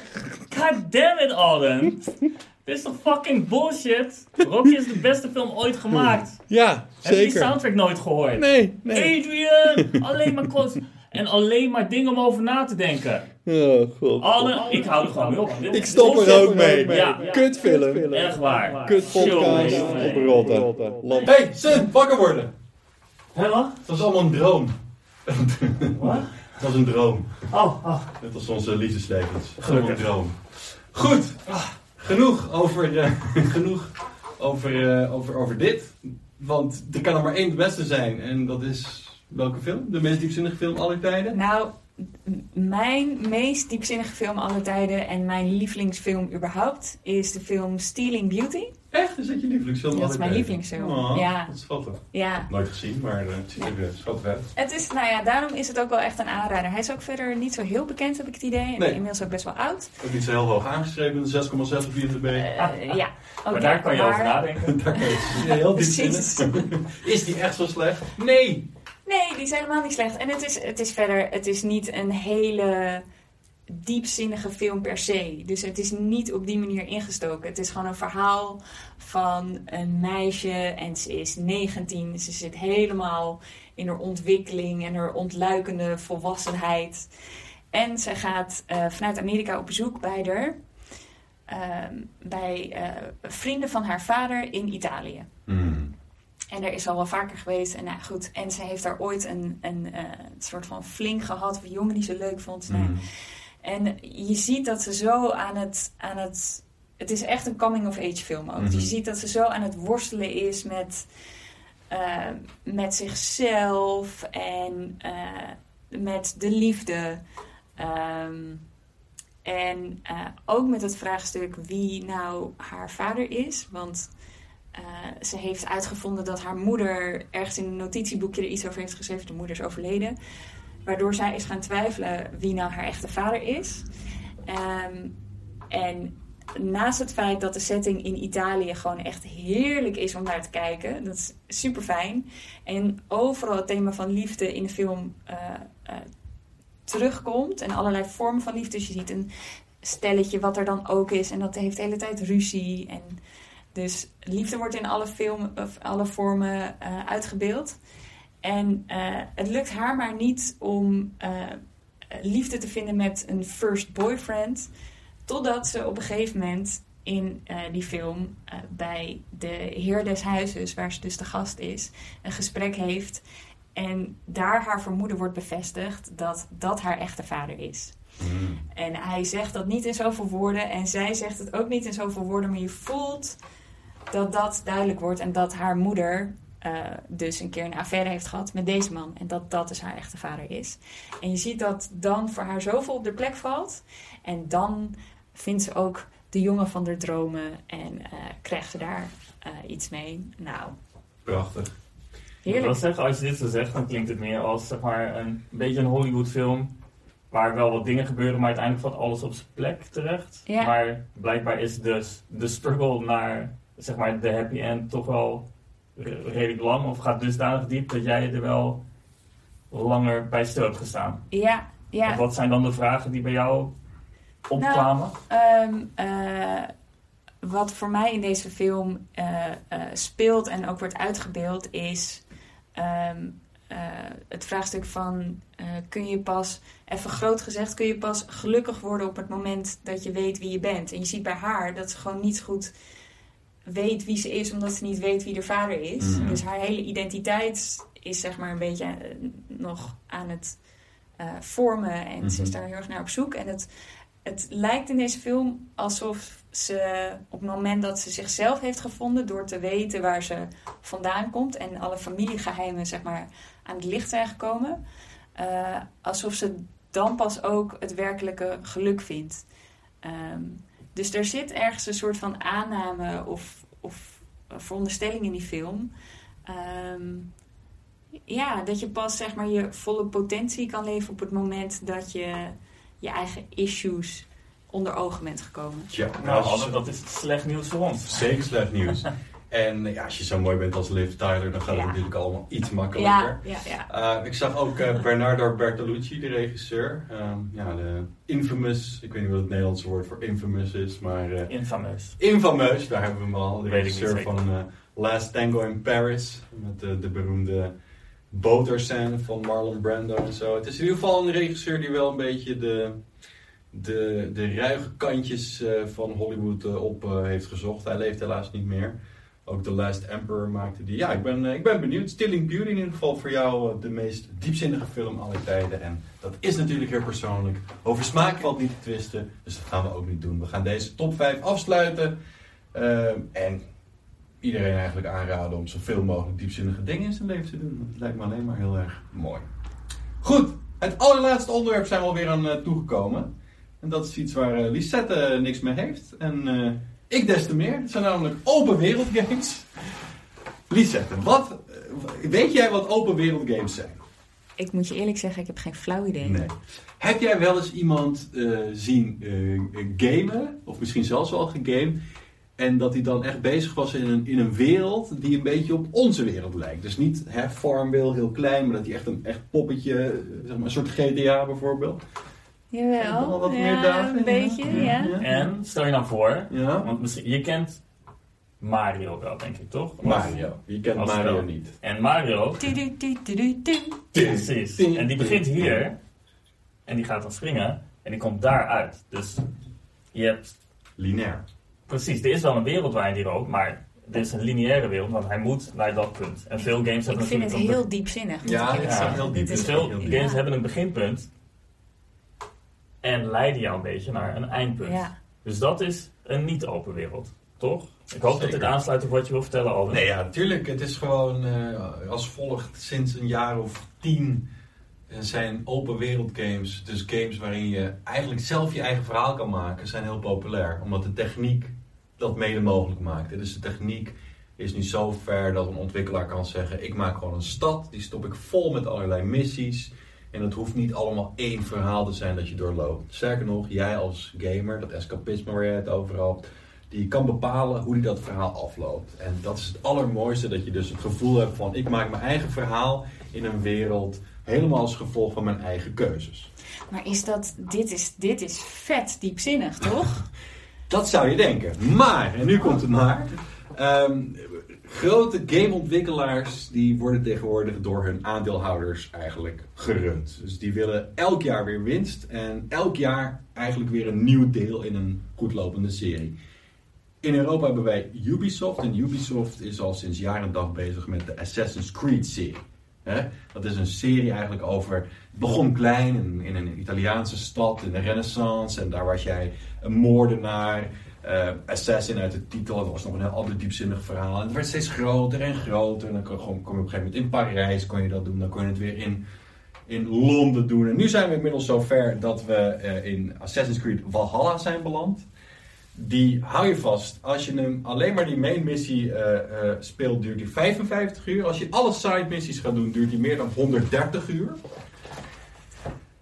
God damn it, Alden. Dit is toch fucking bullshit? Rocky is de beste film ooit gemaakt. Ja, Heb je die zeker. soundtrack nooit gehoord? Nee, nee. Adrian! Alleen maar kots. En alleen maar dingen om over na te denken. Oh, god. Alden, ik hou er gewoon mee op. Ik stop er ook mee. Ja. Kutfilm. Echt waar. Kut podcast Jongen, op jongen. rotte. Hey, Sun, wakker worden. Hé, wat? Het was allemaal een droom. Wat? Het was een droom. Oh, oh. Net als onze liefdeslevens. Het Gelukkig. een droom. Goed. Genoeg over, eh, genoeg over, eh, over, over dit. Want er kan er maar één de beste zijn. En dat is welke film? De meest diepzinnige film aller tijden? Nou, mijn meest diepzinnige film aller tijden en mijn lievelingsfilm überhaupt is de film Stealing Beauty. Echt? Is dat je lievelingsfilm Dat is aller mijn tijden? lievelingsfilm, Oh, ja. Dat is schattig. Ja, Nooit gezien, maar eh, het ziet er eh, schattig uit. het is, nou ja, daarom is het ook wel echt een aanrader. Hij is ook verder niet zo heel bekend, heb ik het idee. En Nee. inmiddels ook best wel oud. Ook niet zo heel hoog aangeschreven, 6,6 op IMDb. Eh, ja, Maar daar kan je over nadenken. Daar kan je heel diepzinnig. Is die echt zo slecht? Nee! Nee, die is helemaal niet slecht. En het is, het is verder, het is niet een hele diepzinnige film per se. Dus het is niet op die manier ingestoken. Het is gewoon een verhaal van een meisje en ze is 19. Ze zit helemaal in haar ontwikkeling en haar ontluikende volwassenheid. En zij gaat eh, vanuit Amerika op bezoek bij haar. ehm, bij eh, vrienden van haar vader in Italië. En er is al wel vaker geweest. En nou goed, en ze heeft daar ooit een, een, eh, soort van fling gehad. Of een jongen die ze leuk vond. Nou, En je ziet dat ze zo aan het, aan het... Het is echt een coming-of-age film ook. Mhm. Je ziet dat ze zo aan het worstelen is met, eh, met zichzelf en eh, met de liefde. Ehm, en ook met het vraagstuk wie nou haar vader is. Want eh, ze heeft uitgevonden dat haar moeder ergens in een notitieboekje er iets over heeft geschreven. De moeder is overleden. Waardoor zij is gaan twijfelen wie nou haar echte vader is. Ehm, en naast het feit dat de setting in Italië gewoon echt heerlijk is om naar te kijken. Dat is super fijn. En overal het thema van liefde in de film eh, eh, terugkomt. En allerlei vormen van liefde. Dus je ziet een stelletje wat er dan ook is. En dat heeft de hele tijd ruzie. En dus liefde wordt in alle, film, of alle vormen eh, uitgebeeld. En eh, het lukt haar maar niet om eh, liefde te vinden met een first boyfriend. Totdat ze op een gegeven moment in die film bij de heer des huizes, waar ze dus de gast is, een gesprek heeft. En daar haar vermoeden wordt bevestigd dat dat haar echte vader is. En hij zegt dat niet in zoveel woorden en zij zegt het ook niet in zoveel woorden, maar je voelt dat dat duidelijk wordt en dat haar moeder eh, dus een keer een affaire heeft gehad met deze man en dat dat dus haar echte vader is. En je ziet dat dan voor haar zoveel op de plek valt en dan vindt ze ook de jongen van haar dromen en eh, krijgt ze daar eh, iets mee. Nou, Prachtig. Ik wil heerlijk. zeggen, als je dit zo zegt, dan klinkt het meer als zeg maar, een beetje een Hollywood film. Waar wel wat dingen gebeuren, maar uiteindelijk valt alles op zijn plek terecht. Ja. Maar blijkbaar is dus de struggle naar zeg maar, de happy end toch wel re- redelijk lang. Of gaat dusdanig diep dat jij er wel langer bij stil hebt gestaan. Ja, ja. Wat zijn dan de vragen die bij jou opkwamen? Ehm, eh, wat voor mij in deze film eh, eh, speelt en ook wordt uitgebeeld is ehm, eh, het vraagstuk van eh, kun je pas, even groot gezegd, kun je pas gelukkig worden op het moment dat je weet wie je bent. En je ziet bij haar dat ze gewoon niet goed weet wie ze is, omdat ze niet weet wie de vader is. Mhm. Dus haar hele identiteit is zeg maar een beetje eh, nog aan het eh, vormen en ze is Mhm. daar heel erg naar op zoek. En het, het lijkt in deze film alsof ze op het moment dat ze zichzelf heeft gevonden, door te weten waar ze vandaan komt en alle familiegeheimen zeg maar, aan het licht zijn gekomen, eh, alsof ze dan pas ook het werkelijke geluk vindt. Ehm, dus er zit ergens een soort van aanname of, of veronderstelling in die film. Ehm, ja, dat je pas zeg maar je volle potentie kan leven op het moment dat je je eigen issues onder ogen bent gekomen. Ja, Nou, Anne, dat is slecht nieuws voor ons. zeker slecht nieuws. en ja, als je zo mooi bent als Liv Tyler, dan gaat het Ja. natuurlijk allemaal iets makkelijker. Ja, ja, ja. Uh, ik zag ook uh, Bernardo Bertolucci, de regisseur. Um, ja, de infamous, ik weet niet wat het Nederlandse woord voor infamous is, maar uh, Infameus. infamous, daar hebben we hem al. De regisseur van uh, Last Tango in Paris, met de, de beroemde boterscène van Marlon Brando en zo. Het is in ieder geval een regisseur die wel een beetje de, de, de ruige kantjes uh, van Hollywood uh, op uh, heeft gezocht. Hij leeft helaas niet meer. Ook The Last Emperor maakte die. Ja, ik ben, ik ben benieuwd. Stilling Beauty in ieder geval voor jou de meest diepzinnige film aller tijden. En dat is natuurlijk heel persoonlijk. Over smaak valt niet te twisten, dus dat gaan we ook niet doen. We gaan deze top 5 afsluiten. en iedereen eigenlijk aanraden om zoveel mogelijk diepzinnige dingen in zijn leven te doen. Dat lijkt me alleen maar heel erg mooi. Goed, het allerlaatste onderwerp zijn we alweer aan toegekomen. En dat is iets waar Lisette niks mee heeft. En ik des te meer. Het zijn namelijk open wereld games. Lisette, wat, weet jij wat open wereld games zijn? Ik moet je eerlijk zeggen, ik heb geen flauw idee. Nee. Heb jij wel eens iemand zien gamen, of misschien zelfs wel gegamed, en dat hij dan echt bezig was in een, in een wereld die een beetje op onze wereld lijkt. Dus niet hè, Farmville, heel klein, maar dat hij echt een echt poppetje, zeg maar, een soort GTA bijvoorbeeld. Jawel, wat ja, meer dagen, een beetje, ja. ja. En stel je nou voor, Ja. want misschien, je kent Mario wel, denk ik, toch? Mario. Je kent Als Mario niet. En Mario, precies. En die begint hier en die gaat dan springen en die komt daaruit. Dus je hebt Lineair. Precies, er is wel een wereld waarin die rookt, maar dit is een lineaire wereld, want hij moet naar dat punt. En veel games hebben Ik vind het natuurlijk heel diepzinnig. Ja, ik ja, heel diep. Dit Dus veel heel diep. games Ja. hebben een beginpunt en leiden jou een beetje naar een eindpunt. Ja. Dus dat is een niet-open wereld, toch? Ik hoop dat dit aansluit op wat je wil vertellen, Alwin. Nee, ja, natuurlijk. Het is gewoon eh, als volgt sinds een jaar of tien eh, zijn open wereld games, dus games waarin je eigenlijk zelf je eigen verhaal kan maken, zijn heel populair. Omdat de techniek dat mede mogelijk maakt. Dus de techniek is nu zo ver dat een ontwikkelaar kan zeggen, ik maak gewoon een stad, die stop ik vol met allerlei missies. En het hoeft niet allemaal één verhaal te zijn dat je doorloopt. Sterker nog, jij als gamer, dat escapisme waar jij het over had, die kan bepalen hoe die dat verhaal afloopt. En dat is het allermooiste, dat je dus het gevoel hebt van ik maak mijn eigen verhaal in een wereld helemaal als gevolg van mijn eigen keuzes. Maar is dat, dit is, dit is vet diepzinnig, toch? Dat zou je denken. Maar, en nu komt het maar. ehm, grote gameontwikkelaars die worden tegenwoordig door hun aandeelhouders eigenlijk gerund. Dus die willen elk jaar weer winst en elk jaar eigenlijk weer een nieuw deel in een goedlopende serie. In Europa hebben wij Ubisoft en Ubisoft is al sinds jaar en dag bezig met de Assassin's Creed serie. Dat is een serie eigenlijk over. Het begon klein in, in een Italiaanse stad in de Renaissance. En daar was jij een moordenaar. Eh, assassin uit de titel. Dat was nog een heel ander diepzinnig verhaal. En het werd steeds groter en groter. En dan kon, kon je op een gegeven moment in Parijs kon je dat doen. Dan kon je het weer in, in Londen doen. En nu zijn we inmiddels zover dat we eh, in Assassin's Creed Valhalla zijn beland. Die hou je vast. Als je hem alleen maar die main missie eh, speelt, duurt die 55 uur. Als je alle side missies gaat doen, duurt die meer dan 130 uur.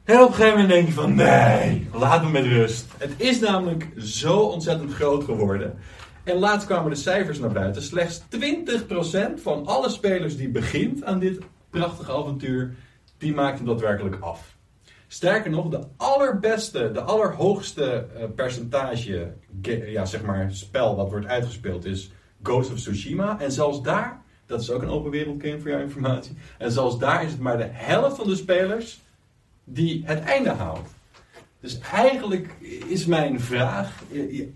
En op een gegeven moment denk je van nee, laat me met rust. Het is namelijk zo ontzettend groot geworden. En laatst kwamen de cijfers naar buiten. Slechts 20% van alle spelers die begint aan dit prachtige avontuur, die maakt hem daadwerkelijk af. Sterker nog, de allerbeste, de allerhoogste eh, percentage ge- ja, zeg maar, spel wat wordt uitgespeeld is Ghost of Tsushima. En zelfs daar, dat is ook een open wereld game voor jouw informatie. En zelfs daar is het maar de helft van de spelers die het einde haalt. Dus eigenlijk is mijn vraag, eh, eh,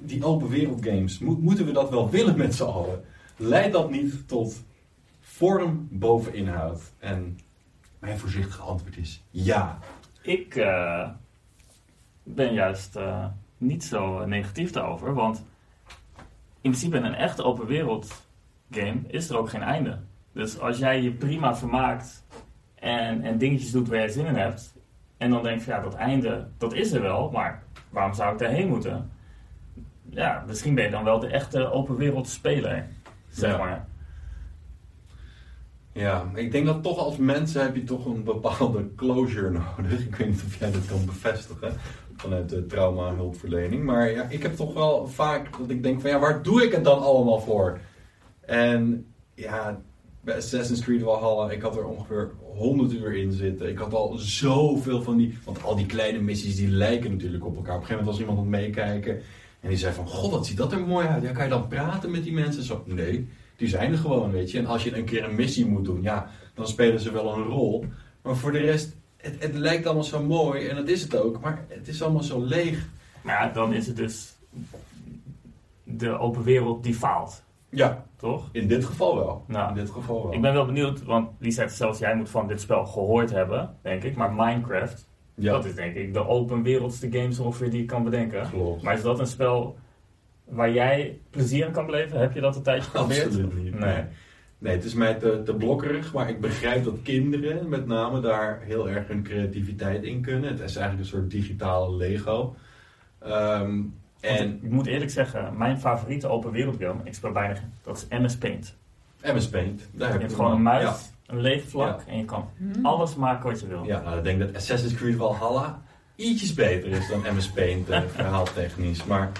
die open wereld games, mo- moeten we dat wel willen met z'n allen? Leidt dat niet tot vorm boven inhoud? En mijn voorzichtige antwoord is ja. Ik eh, ben juist niet zo negatief daarover. Want in principe in een echte open wereld game is er ook geen einde. Dus als jij je prima vermaakt en, en dingetjes doet waar je zin in hebt. En dan denk je, ja, dat einde, dat is er wel, maar waarom zou ik daarheen moeten? Ja, misschien ben je dan wel de echte open wereld speler, zeg Ja. maar. Ja, ik denk dat toch als mensen heb je toch een bepaalde closure nodig. Ik weet niet of jij dat kan bevestigen vanuit de trauma-hulpverlening. Maar ja, ik heb toch wel vaak dat ik denk van ja, waar doe ik het dan allemaal voor? En ja, bij Assassin's Creed Valhalla, ik had er ongeveer 100 uur in zitten. Ik had al zoveel van die, want al die kleine missies die lijken natuurlijk op elkaar. Op een gegeven moment was iemand aan het meekijken en die zei van, god wat ziet dat er mooi uit. Ja, kan je dan praten met die mensen? Zo, nee. Die zijn er gewoon, weet je. En als je een keer een missie moet doen, ja, dan spelen ze wel een rol. Maar voor de rest, het, het lijkt allemaal zo mooi. En dat is het ook. Maar het is allemaal zo leeg. Maar ja, dan is het dus de open wereld die faalt, Ja, toch? in dit geval wel. Nou, In dit geval wel. Ik ben wel benieuwd, want die zegt zelfs jij moet van dit spel gehoord hebben, denk ik. Maar Minecraft, ja, dat is denk ik de open wereldste ongeveer die ik kan bedenken. klopt. Maar is dat een spel waar jij plezier in kan beleven? Heb je dat een tijdje geprobeerd? Absoluut niet. Nee. Nee. nee, het is mij te, te blokkerig. Maar ik begrijp dat kinderen met name daar heel erg hun creativiteit in kunnen. Het is eigenlijk een soort digitale Lego. Ehm, Want en ik, ik moet eerlijk zeggen, mijn favoriete open wereld game, ik speel bijna geen, dat is MS Paint. MS Paint. Daar Je heb hebt ik gewoon een muis, een leeg vlak en je kan Hm? alles maken wat je wil. Ja, nou, ik denk dat Assassin's Creed Valhalla ietsjes beter is dan MS Paint eh, verhaaltechnisch. Maar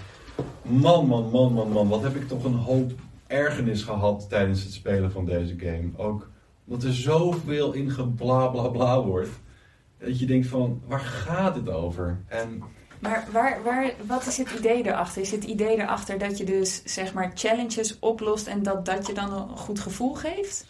man, man, man, man, man, wat heb ik toch een hoop ergernis gehad tijdens het spelen van deze game. Ook omdat er zoveel in gebla bla bla wordt. Dat je denkt van, waar gaat het over? En Maar waar, waar, wat is het idee erachter? Is het idee erachter dat je dus zeg maar challenges oplost en dat dat je dan een goed gevoel geeft?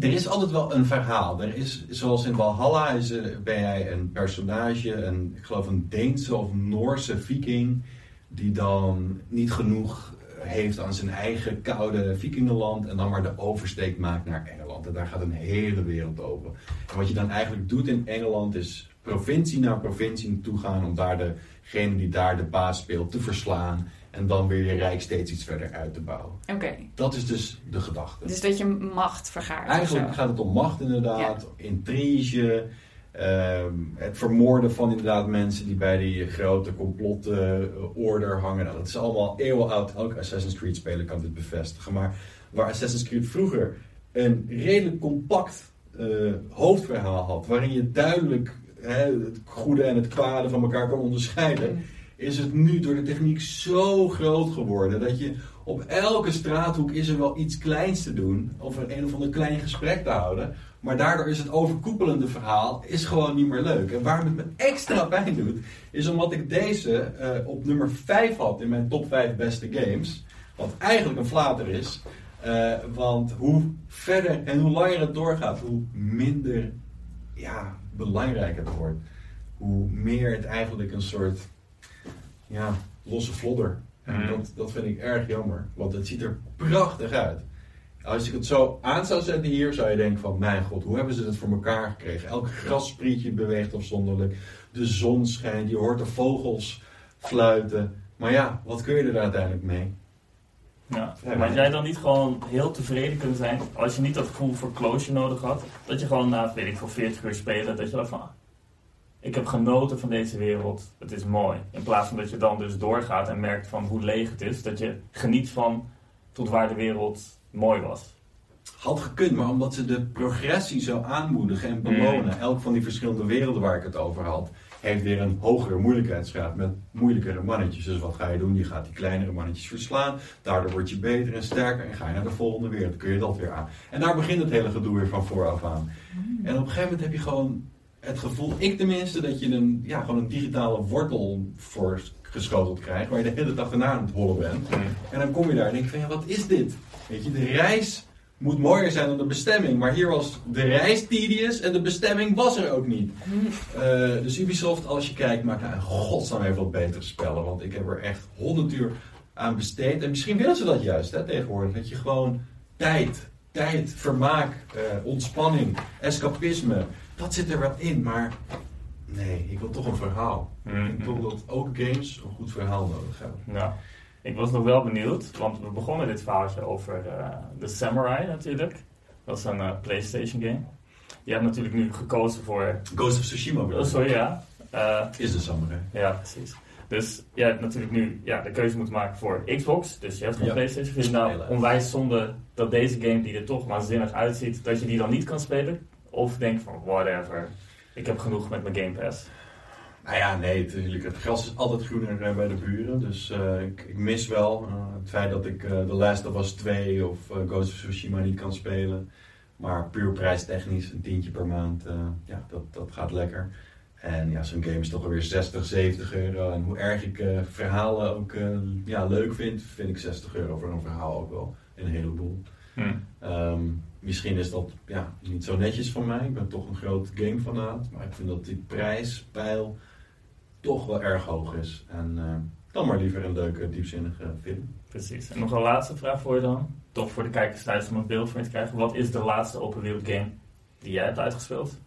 Er is altijd wel een verhaal. Er is, zoals in Valhalla is, er- ben jij een personage, een, ik geloof een Deense of Noorse viking, die dan niet genoeg heeft aan zijn eigen koude vikingenland en dan maar de oversteek maakt naar Engeland. En daar gaat een hele wereld over. En wat je dan eigenlijk doet in Engeland is provincie naar provincie toe gaan om daar degene die daar de baas speelt te verslaan en dan weer je rijk steeds iets verder uit te bouwen. Oké, Dat is dus de gedachte. dus dat je macht vergaart Eigenlijk gaat het om macht inderdaad, intrige, ehm, het vermoorden van inderdaad mensen die bij die grote complottenorder hangen. Nou, dat is allemaal eeuwenoud. Elke Assassin's Creed speler kan dit bevestigen. Maar waar Assassin's Creed vroeger een redelijk compact eh, hoofdverhaal had, waarin je duidelijk hè, het goede en het kwade van elkaar kan onderscheiden, is het nu door de techniek zo groot geworden dat je op elke straathoek is er wel iets kleins te doen. Of een, een of ander klein gesprek te houden. Maar daardoor is het overkoepelende verhaal is gewoon niet meer leuk. En waarom het me extra pijn doet, is omdat ik deze eh, op nummer 5 had in mijn top 5 beste games. Wat eigenlijk een flater is. Eh, want hoe verder en hoe langer het doorgaat, hoe minder ja, belangrijk het wordt. Hoe meer het eigenlijk een soort ja, losse vlodder. En dat, dat vind ik erg jammer, want het ziet er prachtig uit. Als ik het zo aan zou zetten hier, zou je denken van... Mijn god, hoe hebben ze dat voor elkaar gekregen? Elk grassprietje beweegt afzonderlijk. De zon schijnt, je hoort de vogels fluiten. Maar ja, wat kun je er uiteindelijk mee? Ja. Ja, maar jij dan niet gewoon heel tevreden kunt zijn als je niet dat gevoel voor closure nodig had? Dat je gewoon na, weet ik veel, 40 uur spelen, dat je dan van... ah, Ik heb genoten van deze wereld, het is mooi. In plaats van dat je dan dus doorgaat en merkt van hoe leeg het is. Dat je geniet van tot waar de wereld mooi was. Had gekund, maar omdat ze de progressie zo aanmoedigen en belonen. Elk van die verschillende werelden waar ik het over had, heeft weer een hogere moeilijkheidsgraad met moeilijkere mannetjes. Dus wat ga je doen? Je gaat die kleinere mannetjes verslaan. Daardoor word je beter en sterker en ga je naar de volgende wereld. Kun je dat weer aan. En daar begint het hele gedoe weer van vooraf aan. En op een gegeven moment heb je gewoon het gevoel, ik tenminste, dat je een, ja, gewoon een digitale wortel voor geschoteld krijgt. Waar je de hele dag erna aan het hollen bent. En dan kom je daar en denk je van, ja, wat is dit? Weet je, de reis moet mooier zijn dan de bestemming. Maar hier was de reis tedious en de bestemming was er ook niet. Eh, dus Ubisoft, als je kijkt, maakt nou in godsnaam even wat betere spellen. Want ik heb er echt honderd uur aan besteed. En misschien willen ze dat juist hè, tegenwoordig. Dat je gewoon tijd, tijd, vermaak, eh, ontspanning, escapisme, dat zit er wel in. Maar Nee, ik wil toch een verhaal. Ik denk Mhm. toch dat ook games een goed verhaal nodig hebben. Nou, ik was nog wel benieuwd, want we begonnen dit verhaaltje over eh The Samurai natuurlijk. Dat is een eh, PlayStation game. Je hebt natuurlijk nu gekozen voor. Ghost of Tsushima bedoel Oh, sorry, ja. Eh, Is de samurai. ja, precies. Dus je hebt natuurlijk nu ja, de keuze moeten maken voor Xbox. Dus je hebt geen Ja. PlayStation. Vind je nou onwijs zonde dat deze game, die er toch waanzinnig uitziet, dat je die dan niet kan spelen? Of denk van whatever, ik heb genoeg met mijn Game Pass. Nou ja, nee, natuurlijk. Het gras is altijd groener eh, bij de buren. Dus eh, ik, ik mis wel eh, het feit dat ik eh The Last of Us 2 of Ghost of Tsushima niet kan spelen. Maar puur prijstechnisch, een tientje per maand, ja, dat, dat gaat lekker. En ja, zo'n game is toch alweer 60, 70 euro. En hoe erg ik verhalen ook ja, leuk vind, vind ik 60 euro voor een verhaal ook wel een heleboel. Hm. Ehm, misschien is dat ja, niet zo netjes van mij. Ik ben toch een groot gamefanaat. Maar ik vind dat die prijspeil toch wel erg hoog is. En eh, dan maar liever een leuke, diepzinnige film. Precies. En nog een laatste vraag voor je dan. Toch voor de kijkers thuis om een beeld van je te krijgen. Wat is de laatste open wereld game die jij hebt uitgespeeld?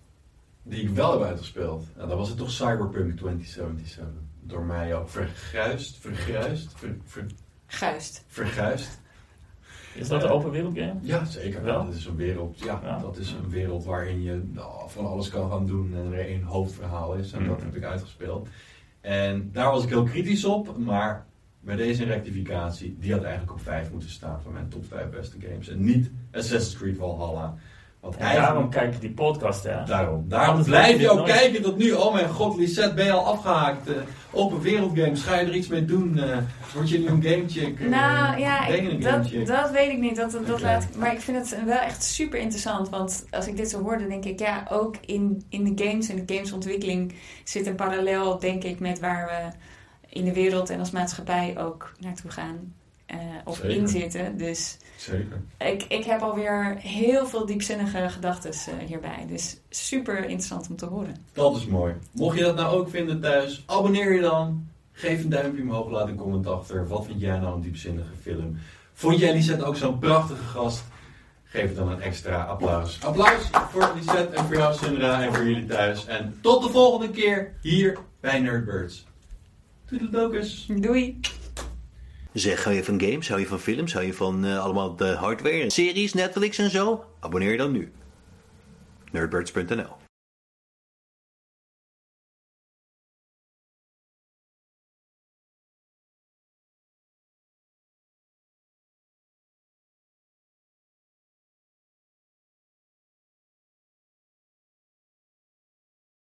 Die ik wel heb uitgespeeld. Nou, dan was het toch Cyberpunk 2077. Door mij ook verguist, verguist, ver, ver, Guist. verguist. Is dat een open wereld game? Ja, zeker. Wel? Dat is een wereld, ja, Ja. dat is een wereld waarin je nou, van alles kan gaan doen en er één hoofdverhaal is. En dat Mhm. heb ik uitgespeeld. En daar was ik heel kritisch op, maar bij deze rectificatie, die had eigenlijk op 5 moeten staan van mijn top 5 beste games. En niet Assassin's Creed Valhalla. Want En eigenlijk, daarom kijk ik die podcast, hè? daarom, daarom Anders blijf je je ook nooit. kijken tot nu. Oh mijn god, Lisette, ben je al afgehaakt? Eh, open wereld games, ga je er iets mee doen? Eh, word je nu een gamechick? Eh, Nou ja, je ik- dat, dat weet ik niet. Dat, dat laat, ik- maar ik vind het wel echt super interessant. Want als ik dit zo hoorde, denk ik, ja, ook in, in de games en de gamesontwikkeling zit een parallel, denk ik, met waar we in de wereld en als maatschappij ook naartoe gaan. Eh, of Zeker. in zitten. Dus Zeker. ik, ik heb alweer heel veel diepzinnige gedachten eh, hierbij. Dus super interessant om te horen. Dat is mooi. Mocht je dat nou ook vinden thuis, abonneer je dan. Geef een duimpje omhoog, laat een comment achter. Wat vind jij nou een diepzinnige film? Vond jij Lisette ook zo'n prachtige gast? Geef dan een extra applaus. Applaus voor Lisette en voor jou, Sandra, en voor jullie thuis. En tot de volgende keer hier bij Nerdbirds. Toedeledokus. Doei! Zeg, hou je van games, hou je van films, hou je van eh, allemaal de hardware, series, Netflix en zo? Abonneer je dan nu. Nerdbirds.nl